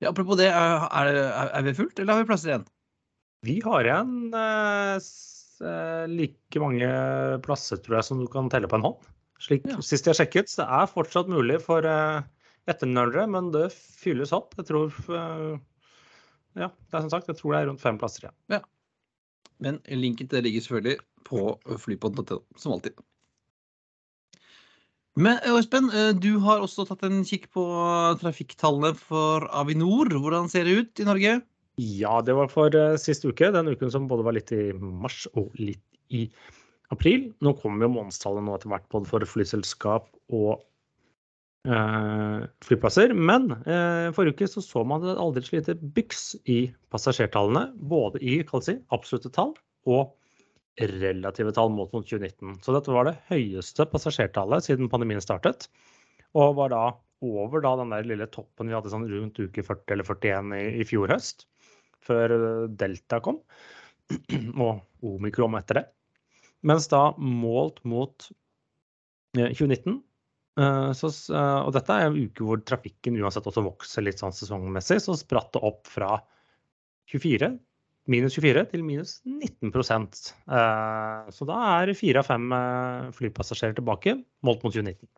Speaker 2: Ja, apropos det, er, er, er vi fullt, eller har vi plasser igjen?
Speaker 1: Vi har igjen eh, like mange plasser, tror jeg, som du kan telle på en hånd. Slik,
Speaker 2: Ja.
Speaker 1: Sist jeg sjekket, så det er fortsatt mulig for etternølere, etternerdere, men det fylles opp. Jeg tror eh, Ja, det er som sagt, jeg tror det er rundt fem plasser igjen. Ja.
Speaker 2: Men linken til det ligger selvfølgelig på flypodden.no, som alltid. Men eh, du har også tatt en kikk på trafikktallene for Avinor. Hvordan ser det ut i Norge?
Speaker 1: Ja, det var for uh, sist uke. Den uken som både var litt i mars og litt i april. Nå kommer jo månedstallet nå etter hvert både for flyselskap og uh, flyplasser. Men uh, forrige uke så, så man et aldri så lite byks i passasjertallene. Både i si, absolutte tall og relative tall mot 2019. Så dette var det høyeste passasjertallet siden pandemien startet. Og var da over da den der lille toppen vi hadde sånn rundt uke 40 eller 41 i, i fjor høst. Før eh, Delta kom. Og omikron etter det. Mens da målt mot eh, 2019 eh, så, eh, Og dette er en uke hvor trafikken uansett også vokser litt sånn sesongmessig. Så spratt det opp fra 24, minus 24 til minus 19 Eh, Så da er fire av fem flypassasjerer tilbake, målt mot 2019.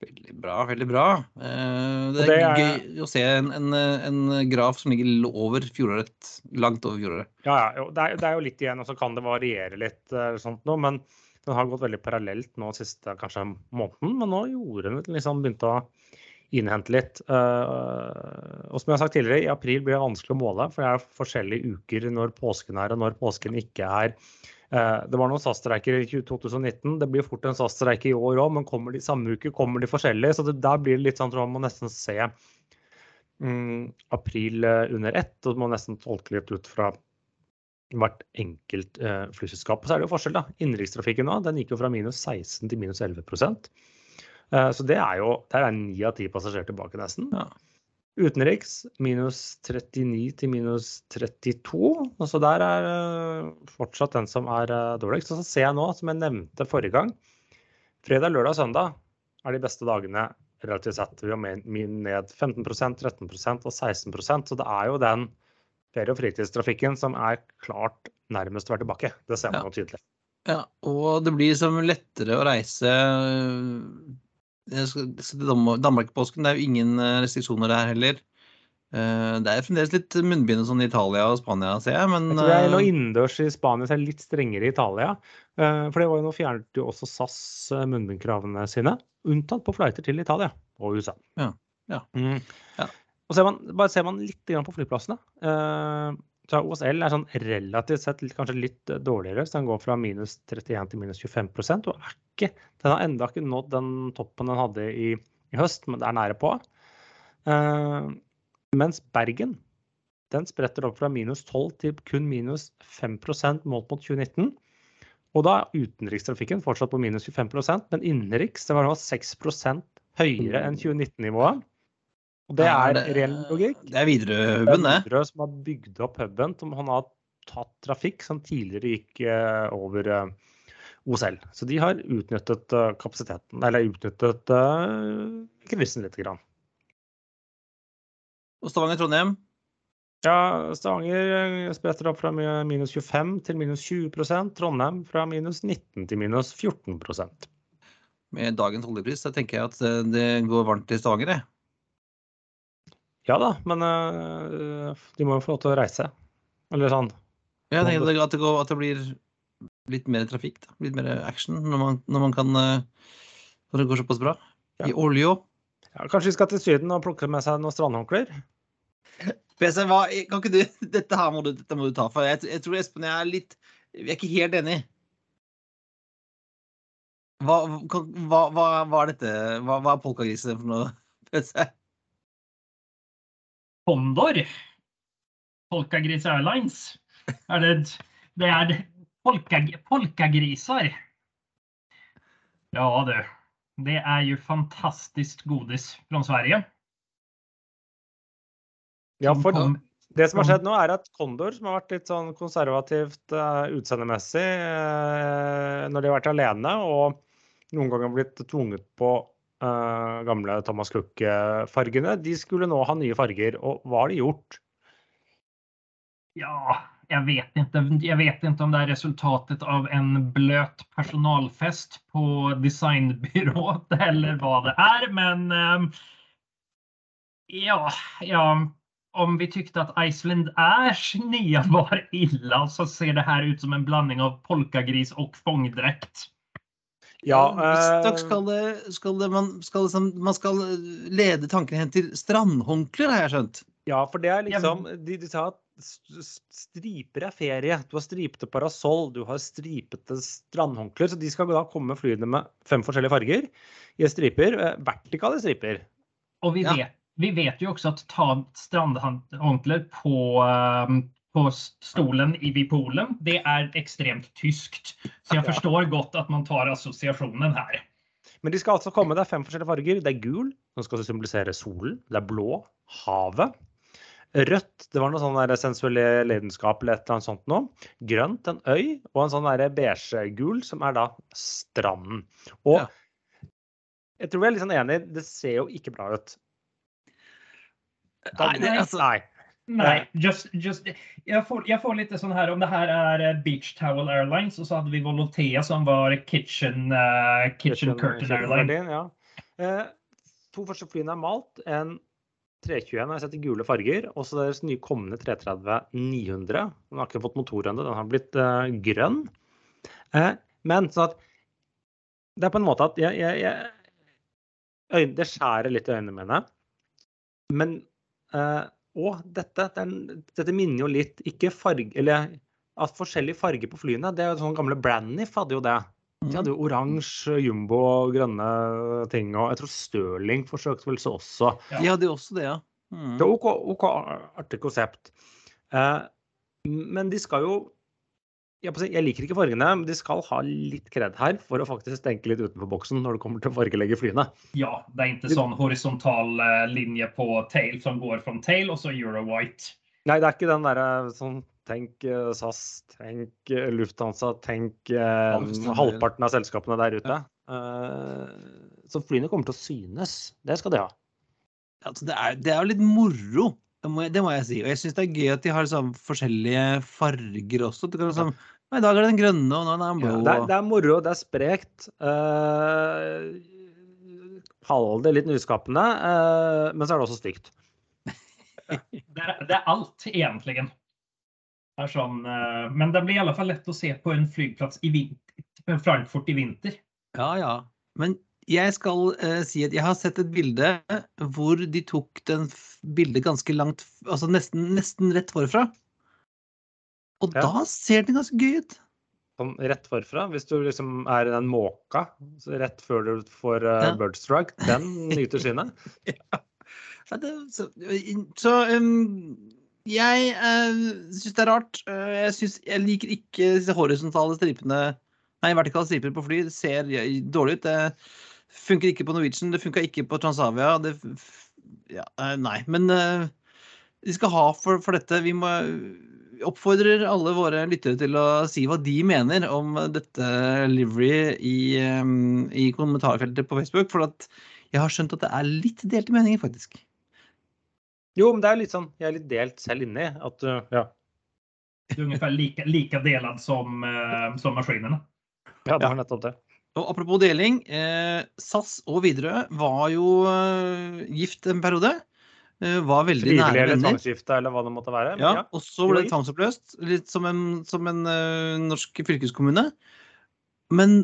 Speaker 2: Veldig bra, veldig bra. Eh, Det er,
Speaker 1: det er-
Speaker 2: gøy å se en, en, en graf som ligger over fjoråret. Langt over fjoråret.
Speaker 1: Ja, ja, det, er, det er jo litt igjen, og så kan det variere litt, eh, sånt men den har gått veldig parallelt nå siste kanskje måneden. Men nå gjorde den liksom begynte å innhente litt. Eh, og som jeg har sagt tidligere, i april blir det vanskelig å måle, for det er forskjellige uker når påsken er og når påsken ikke er. Eh, det var noen SAS-streiker i 2019. Det blir fort en SAS-streik i år òg, men kommer de samme uke, kommer de forskjellig. Så det, der blir det litt sånn at man må nesten se mm, april eh, under ett, og man må nesten tolke litt ut fra hvert enkelt eh, flyselskap. Så er det jo forskjell, da. Innenrikstrafikken nå, den gikk jo fra minus 16 til minus 11 eh, Så det er jo Der er ni av ti passasjerer tilbake, nesten.
Speaker 2: Ja.
Speaker 1: Utenriks minus 39 til minus 32. Og så der er eh, fortsatt den som er eh, dårligst. Og så ser jeg nå, som jeg nevnte forrige gang, fredag, lørdag og søndag er de beste dagene relativt sett. Vi har ned 15 13 og 16% Så det er jo den ferie- og fritidstrafikken som er klart nærmest å være tilbake. Det ser man
Speaker 2: Ja.
Speaker 1: tydelig.
Speaker 2: Ja, og det blir som lettere å reise Danmark-påsken. Det er jo ingen eh, restriksjoner der heller. Eh, Det er fremdeles litt munnbind sånn i Italia og Spania, ser jeg, men
Speaker 1: Jeg tror det er
Speaker 2: noe
Speaker 1: innendørs i Spania, så er det litt strengere i Italia. Eh, For det var jo nå fjernet jo også SAS eh, munnbindkravene sine, unntatt på flighter til Italia og USA.
Speaker 2: Ja, ja.
Speaker 1: Mm.
Speaker 2: Ja.
Speaker 1: Og ser man, bare ser man litt på flyplassene. Så OSL er sånn relativt sett kanskje litt eh, dårligere, så den går fra minus 31 til minus 25 og er ikke, den har enda ikke nådd den toppen den hadde i, i høst, men det er nære på. Uh, mens Bergen den spretter opp fra minus 12 til kun minus 5 målt mot 2019. Og da er utenrikstrafikken fortsatt på minus 25% men innenriks det var nå 6% høyere enn 2019-nivået. Og det er reell logikk.
Speaker 2: Det er
Speaker 1: Det
Speaker 2: Widerøe-huben, det.
Speaker 1: er Widerøe som har bygd opp huben, som han har tatt trafikk som tidligere gikk eh, over eh, OSL. Så de har utnyttet eh, kapasiteten, eller utnyttet uh, krisen litt. Grann.
Speaker 2: Og Stavanger-Trondheim.
Speaker 1: Ja, Stavanger spretter opp fra minus 25 til minus 20 Trondheim fra minus 19 til minus 14%
Speaker 2: Med dagens oljepris så tenker jeg at det går varmt i Stavanger, jeg.
Speaker 1: Ja da, men eh, de må jo få lov til å reise. Eller sånn.
Speaker 2: Jeg tenker at det, går, at det blir litt mer trafikk, da. litt mer action, når man, når man kan eh, Når det går såpass bra.
Speaker 1: Ja.
Speaker 2: I olja.
Speaker 1: Ja, kanskje vi skal til Syden og plukke med seg noen strandhåndklær?
Speaker 2: PC, hva, kan ikke du, dette her må du, dette må du ta, for jeg, jeg tror Espen og jeg er litt Vi er ikke helt enige. Hva, hva, hva, hva er dette? Hva, hva er polkagriset for noe? PC?
Speaker 3: Condor. Polkagris Airlines. Er det, det er polka, polkagrisar. Ja du. Det er jo fantastisk godis fra Sverige.
Speaker 1: Ja, for det som har skjedd nå, er at Kondor, som har vært litt sånn konservativt uh, utseendemessig uh, når de har vært alene, og noen ganger blitt tvunget på eh, gamle Thomas Cook-fargene, de skulle nå ha nye farger. Og hva har de gjort?
Speaker 3: Ja, jeg vet ikke, jeg vet ikke om det er resultatet av en bløt personalfest på designbyrået, eller hva det er, Men ehm, ja, ja, om vi tykte at Iceland Ash nya var illa så ser det här ut som en blandning av polkagris og fångdräkt.
Speaker 1: Ja,
Speaker 2: Visstnok
Speaker 1: eh,
Speaker 2: skal, det, skal det, man, skal liksom, man skal lede tankene hen til strandhåndklær, har jeg skjønt.
Speaker 1: Ja, for det er liksom De, de sa at st- st- striper er ferie. Du har stripete parasoll, du har stripete strandhåndklær. Så de skal da komme flyene med fem forskjellige farger i striper. eh, Vertikale striper.
Speaker 3: Og vi,
Speaker 2: Ja.
Speaker 3: vet, vi vet jo også at ta strandhåndklær på, på stolen i poolen, det er ekstremt tyskt. Så
Speaker 1: jeg
Speaker 3: forstår godt at man tar assosiasjonen her.
Speaker 1: Men de skal altså komme. Det er fem forskjellige farger. Det er gul, som skal symbolisere solen. Det er blå, havet. Rødt, det var noe sånn sensuelle lidenskap eller et eller annet sånt noe. Grønt, en øy. Og en sånn beige-gul, som er da stranden. Og
Speaker 2: Ja.
Speaker 1: jeg tror vi er litt sånn enig, det ser jo ikke bra ut. Da-
Speaker 2: Nei, det, altså,
Speaker 1: Nei.
Speaker 3: Nej, just, just, jeg, får, jeg, får litt sånn her om det her är eh, Beach Towel Airlines og så hadde vi Volotea som var Kitchen, uh, kitchen Curtain Airline.
Speaker 1: Ja. Eh, to første flyene er malt. En 321 har jeg sett i gule farger. Og så deres nye kommende 330 900. Den har ikke fått motor ennå, den har blitt eh, grønn. Eh, men sånn at Det er på en måte at jeg, jeg, jeg øyne, Det skjærer litt i øynene mine. Men Og dette, den, dette minner jo litt Ikke farge Eller at forskjellig farge på flyene. Det er jo sånn gamle Braniff hadde jo det. De hadde jo oransje, jumbo grønne ting. Og jeg tror Stirling forsøkte vel så også.
Speaker 2: de hadde jo også det, ja. Mm.
Speaker 1: Det er OK, OK artig konsept. Eh, men de skal jo jeg, liker ikke fargene, men de skal ha litt kred her for å faktisk tenke litt utenfor boksen når det kommer til å fargelegge flyene.
Speaker 3: Ja, det er ikke sånn horisontal eh, linje på tail som går fra tail og så Euro White.
Speaker 1: Nei, det er ikke den derre sånn Tenk eh, SAS, tenk eh, Lufthansa, tenk eh, halvparten av selskapene der ute. Eh, så flyene kommer til å synes. Det skal de ha.
Speaker 2: Altså, det, er, det er jo litt moro, det må, jeg, det må jeg si. Og jeg syns det er gøy at de har liksom forskjellige farger også. Du kan liksom, «Å, I dag er det den grønne, og nå er den blå.
Speaker 1: Ja, det, er, det er moro, det er sprekt. Uh, Kall det litt nyskapende, uh, men så er det også stygt.
Speaker 3: Det er, det er alt, egentlig. Det är sån, eh, men det blir i alle fall lett å se på en flygplats i vinter, Frankfurt i vinter.
Speaker 2: Ja, ja. Men jeg skal uh, si at jeg har sett et bilde hvor de tok den bildet ganske langt Altså nesten, nesten rett forfra. Og
Speaker 1: Ja.
Speaker 2: da ser den ganske gøy ut.
Speaker 1: Sånn rett forfra. Hvis du liksom er i den måka så rett før du får uh,
Speaker 2: Ja.
Speaker 1: birdstrike, den nyter synet.
Speaker 2: Ja, det, så så um, jeg uh, syns det er rart. Uh, jeg, synes, jeg liker ikke disse horisontale stripene Nei, vertikale striper på fly. Det ser eh, dårlig ut. Det funker ikke på Norwegian, det funka ikke på Transavia. Det, ja, eh, nei, men uh, de skal ha for, for dette. Vi må oppfordrer alle våre lyttere til å si hva de mener om dette livery i, um, i kommentarfeltet på Facebook. For at jeg har skjønt at det er litt delte meninger, faktisk.
Speaker 1: Jo, men det er litt sånn Jeg er litt delt selv inni. At uh, ja.
Speaker 3: Det er ungefär lika, lika delad som, uh, som maskinene.
Speaker 1: ja, det var nettopp det.
Speaker 2: Og apropos deling. Eh, SAS og Widerøe var jo eh, gift en periode. eh, var veldig
Speaker 1: Frivillig
Speaker 2: nære
Speaker 1: eller tvangsgifte eller hva det måtte være.
Speaker 2: Ja,
Speaker 1: ja.
Speaker 2: og så ble det tvangsoppløst, litt som en, som en eh, norsk fylkeskommune. Men,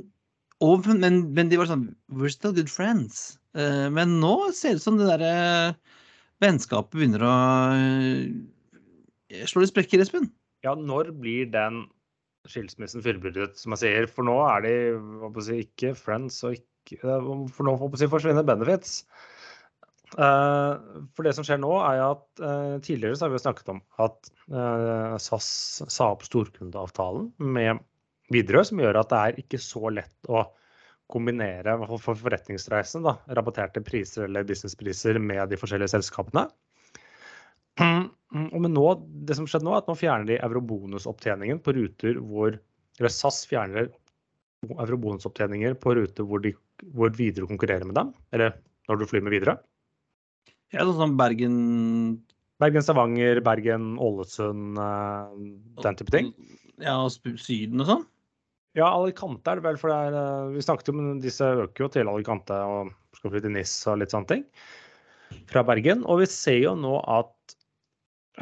Speaker 2: og, men, men de var sånn We're still good friends. Eh, men nå ser det ut som det derre vennskapet begynner å slå litt sprekker, Espen.
Speaker 1: ja, når blir den skilsmissen fullbyrdet, som jeg sier? For nå er de si, ikke friends og ikke For nå si, forsvinner benefits. Eh, for det som skjer nå, er at eh, tidligere så har vi snakket om at eh, SAS sa opp storkundeavtalen med Widerøe, som gjør at det er ikke så lett å kombinere for forretningsreisen da, rabatterte priser eller businesspriser med de forskjellige selskapene. Og men nå, det som skjedde nå, er at nå fjerner de eurobonusopptjeningen på ruter hvor eller SAS fjerner eurobonusopptjeninger på ruter hvor, de, hvor Widerøe konkurrerer med dem. Eller når du flyr med Widerøe.
Speaker 2: Ja, sånn som Bergen
Speaker 1: Bergen-Stavanger, Bergen-Ålesund, eh, den type ting.
Speaker 2: Ja, og Syden og sånn.
Speaker 1: Ja, Alicante er det vel, for det er, eh, vi snakket jo om disse øker jo til Alicante og skal flytte til NIS og litt sånne ting. Fra Bergen. Og vi ser jo nå at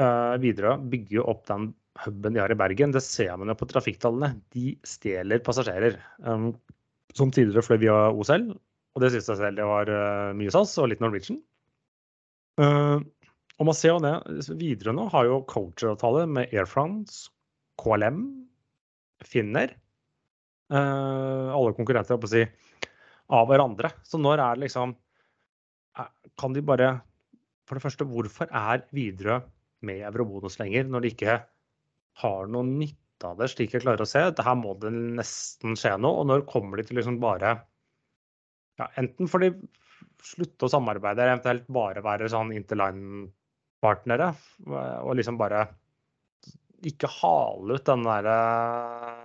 Speaker 1: uh, Widerøe bygger jo opp den huben de har i Bergen. Det ser man jo på trafikktallene. De stjeler passasjerer. Um, som tidligere fløy via OSL, og det syns jeg selv det var uh, mye SAS og litt Norwegian. Uh, og man ser jo det. Widerøe nå har jo coacheravtale med Air France, KLM, Finner. Uh, alle konkurrenter, holdt på å si, av hverandre. Så når er det liksom Kan de bare For det første, hvorfor er Widerøe med Eurobonus lenger, når de ikke har noe nytte av det, slik jeg klarer å se? Dette her må det nesten skje noe. Og når kommer de til liksom bare ja, Enten får de slutte å samarbeide, eller eventuelt bare være sånn interline-partnere. Og liksom bare ikke hale ut den der eh,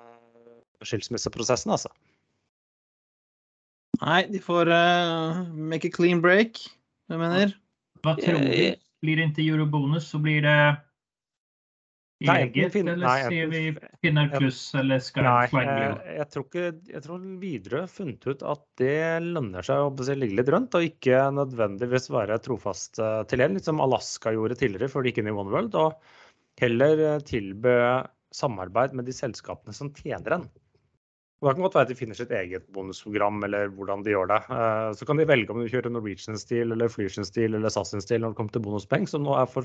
Speaker 1: skilsmisseprosessen, altså.
Speaker 2: Nei, de får uh, make a clean break. Jeg mener.
Speaker 3: Hva tror vi? Blir det inte eurobonus så blir det eget eller
Speaker 1: nei,
Speaker 3: ser vi Finner pluss eller Sky
Speaker 1: Nei,
Speaker 3: Flying
Speaker 1: eh, jeg tror ikke Jeg tror Widerøe har funnet ut at det lønner seg å ligge litt rundt, og ikke nødvendigvis være trofast eh, til en, litt som Alaska gjorde tidligere før de gikk inn i One World, og heller eh, tilbød samarbeid med de selskapene som tjener en. Og Da kan det godt være at de finner sitt eget bonusprogram, eller hvordan de gjør det. Eh, Så kan de velge om de kjører Norwegian-stil eller Flysian-stil eller SAS-stil når det kommer til bonuspeng, som nå er for,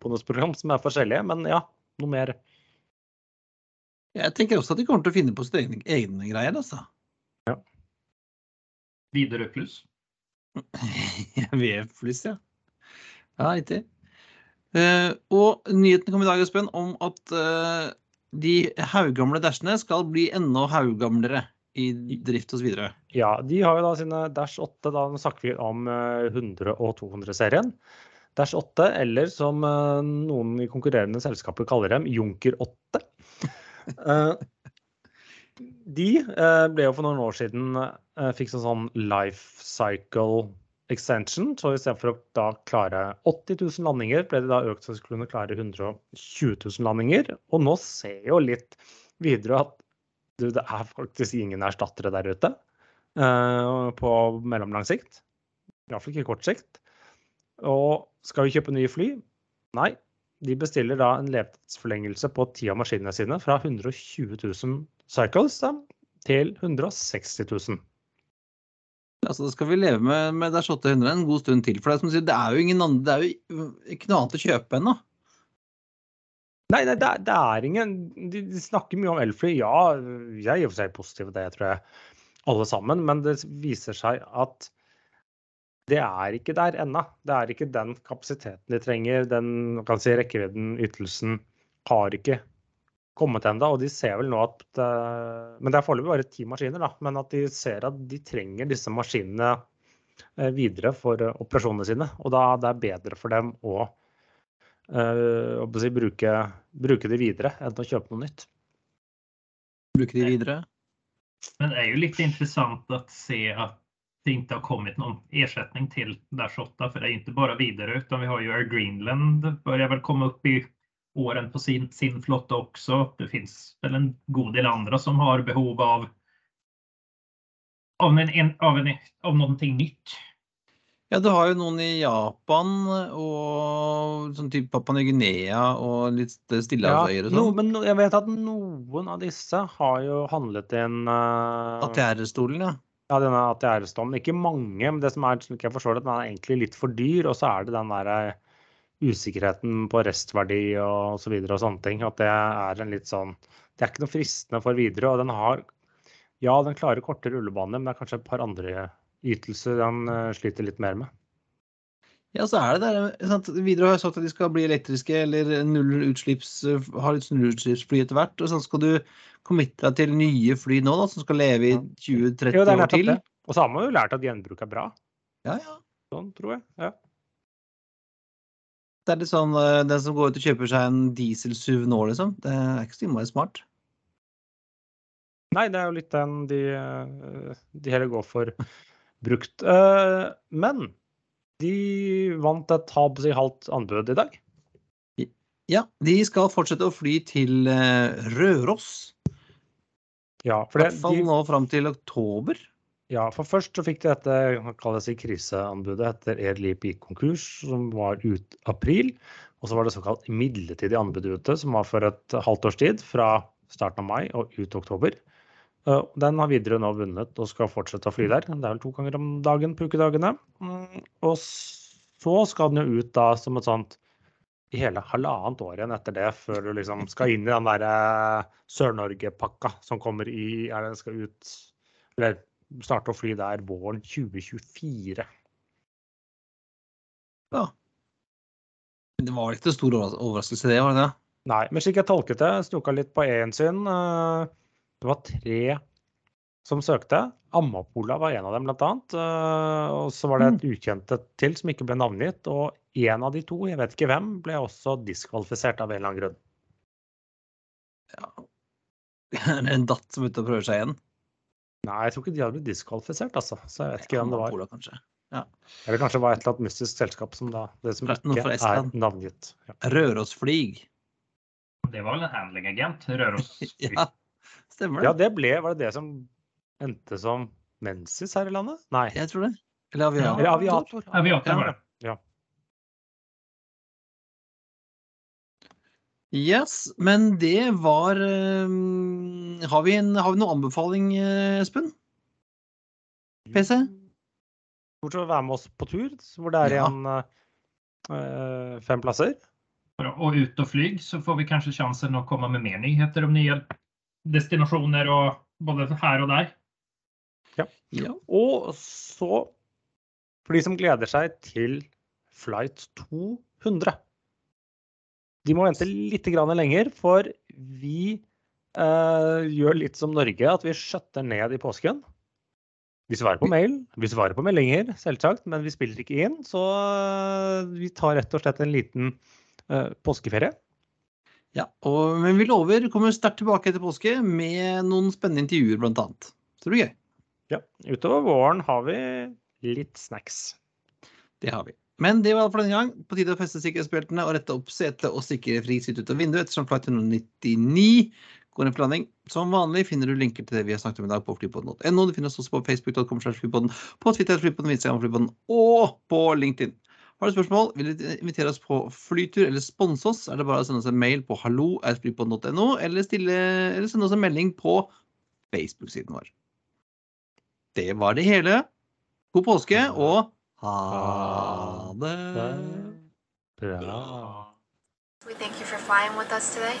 Speaker 1: bonusprogram som er forskjellige. Men ja, noe mer.
Speaker 2: Jeg tenker også at de kommer til å finne på sine egne, egne greier, altså. Ja.
Speaker 3: Widerøe pluss?
Speaker 2: VF pluss, ja. Ja, riktig. Eh, og nyheten kom i dag, Espen, om at eh, de haugamle dashene skal bli enda haugamlere i drift hos videre.
Speaker 1: Ja, de har jo da sine Dash 8, da snakker vi om eh, 100- og 200-serien. Dash 8, eller som eh, noen i konkurrerende selskaper kaller dem, Junker 8. Eh, De eh, ble jo for noen år siden eh, fikk sånn sånn life cycle extension. Så istedenfor å da klare 80 000 landinger, ble det da økt så skulle kunne klare 120 000 landinger. Og nå ser jo litt videre at du, det er faktisk ingen erstattere der ute uh, på mellomlang sikt. Iallfall ikke kort sikt. Og skal vi kjøpe nye fly? Nei. De bestiller da en levetidsforlengelse på ti av maskinene sine fra 120 000 cycles da, til 160 000.
Speaker 2: Altså, det skal vi leve med, med Dash 800 en god stund til. For det er, som sier, det er jo ingen andre, det er jo ikke noe annet å kjøpe ennå.
Speaker 1: Nei, nei det, er, det er ingen de, de snakker mye om elfly. Ja, jeg er i og for seg positiv til det, tror jeg, alle sammen. Men det viser seg at det er ikke der ennå. Det er ikke den kapasiteten de trenger. Den si, rekkevidden, ytelsen, har ikke kommet ennå. Og de ser vel nå at Men det er foreløpig bare ti maskiner, da. Men at de ser at de trenger disse maskinene eh, videre for eh, operasjonene sine. Og da det er bedre for dem å eh, å si, bruke, bruke de videre enn å kjøpe noe nytt.
Speaker 2: Bruker de videre.
Speaker 3: Men det er jo litt interessant å se at det ikke har kommet noen erstatning til Dash 8. For det er ikke bare bara vidare utan vi har jo Air Greenland börjar vel komme opp i åren på sin, sin flotta också. Det finns väl en god del andra som har behov av av, en, en, av, en, av någonting nytt.
Speaker 2: Ja, du har jo noen i Japan og sånn type Papua Ny-Guinea og litt stillehavsøyer og
Speaker 1: no,
Speaker 2: sånn.
Speaker 1: men no- jeg vet at noen av disse har jo handlet inn uh,
Speaker 2: ATR-stolen, ja.
Speaker 1: Ja, denne ATR-stolen. Ikke mange, men det som er, slik jeg forstår det, den er egentlig litt for dyr. Og så er det den der eh, usikkerheten på restverdi og så videre og sånne ting. At det er en litt sånn Det er ikke noe fristende for videre. Og den har Ja, den klarer korte rullebaner, men det er kanskje et par andre ytelser den eh, sliter litt mer med.
Speaker 2: Ja, så er det der, sant? Widerøe har sagt at de skal bli elektriske eller nullutslipps, ha litt nullutslippsfly etter hvert. Og så skal du committe deg til nye fly nå, da, som skal leve i 20-30
Speaker 1: Jo, det er
Speaker 2: år til.
Speaker 1: Og så har man jo lært at gjenbruk er bra.
Speaker 2: Ja, ja.
Speaker 1: Sånn, tror jeg. Ja.
Speaker 2: Det er litt sånn eh, den som går ut og kjøper seg en diesel-SUV nå, liksom. Det er ikke så innmari smart.
Speaker 1: Nei, det er jo litt den de, eh, de heller går for brukt. Eh, Men de vant et halvt halvt anbud i dag.
Speaker 2: Ja, de skal fortsette å fly til Røros.
Speaker 1: Ja,
Speaker 2: I
Speaker 1: for, det,
Speaker 2: hvert fall
Speaker 1: de,
Speaker 2: nå fram til oktober.
Speaker 1: Ja, for først så fikk de dette kalles det, kriseanbudet etter Airleap gikk konkurs, som var ut april. Og så var det såkalt midlertidig anbud ute, som var for et halvt års tid, fra starten av mai og ut oktober. Eh, Den har Widerøe nå vunnet og skal fortsette å fly der. Det er vel to ganger om dagen på ukedagene. Mm, Og så skal den jo ut da som et sånt i hele halvannet år igjen etter det, før du liksom skal inn i den der eh, Sør-Norge-pakka som kommer i er det skal ut Eller starte å fly der våren 2024.
Speaker 2: Ja. Men det var ikke en stor overras- overraskelse, det, var det det?
Speaker 1: Nei, men slik jeg tolket det, snoka litt på E-en sin eh, Det var tre som søkte. Amapola var en av dem, blant annet. eh, Og så var det et ukjent til som ikke ble navngitt. Og en av de to, jeg vet ikke hvem, ble også diskvalifisert av en eller annen grunn.
Speaker 2: Er det en datt som er ute og prøver seg igjen?
Speaker 1: Nei, jeg tror ikke de hadde blitt diskvalifisert, altså. Så jeg vet ikke hvem det var.
Speaker 2: Ammapola, kanskje.
Speaker 1: Eller kanskje det var et eller annet mystisk selskap som da Det som ikke er navngitt. Ja.
Speaker 2: Rørosflyg.
Speaker 3: Det var vel en handlingagent, Røros.
Speaker 2: Ja, stemmer det.
Speaker 1: ja,
Speaker 2: det.
Speaker 1: ble Var det det som endte som Mensis her i landet? Nei.
Speaker 2: Jeg tror det. Eller aviator.
Speaker 1: Ja. aviator.
Speaker 3: Aviator var det. Ja.
Speaker 2: Yes, men det var eh, har, vi en, har vi noen anbefaling, eh, Espen? PC?
Speaker 1: Bortsett fra å være med oss på tur, hvor det er
Speaker 2: Ja.
Speaker 1: igjen eh, fem plasser.
Speaker 3: Og ut og fly, så får vi kanskje sjansen å komme med mer nyheter om nye destinasjoner og både her og der.
Speaker 2: Ja.
Speaker 1: Og så, for de som gleder seg til flight 200 De må vente litt grann lenger, for vi eh, gjør litt som Norge, at vi skjøtter ned i påsken. Vi svarer på mail, vi svarer på meldinger, selvsagt, men vi spiller ikke inn. Så eh, vi tar rett og slett en liten uh, påskeferie.
Speaker 2: ja og, men vi lover kommer sterkt tilbake etter påske med noen spennende intervjuer, annet. Så det blir gøy.
Speaker 1: Ja, utover våren har vi litt snacks.
Speaker 2: Det har vi. Men det var alt for denne gang. På tide å feste sikkerhetsbeltene og rette opp setet og sikre fri sitt ut av vinduet ettersom flight 199 går inn for landing. Som vanlig finner du linker til det vi har snakket om i dag på flypodden.no. Du finner oss også på facebook.com, flypodden, på Twitter, flypodden, Instagram, flypodden og på LinkedIn. Har du spørsmål, vil du invitere oss på flytur eller sponse oss, er det bare å sende oss en mail på hallo.flypodden.no, eller, stille- eller sende oss en melding på Facebook-siden vår. Det var det hele. God påske og ha det.
Speaker 1: Bra.
Speaker 4: We thank you for flying with us today.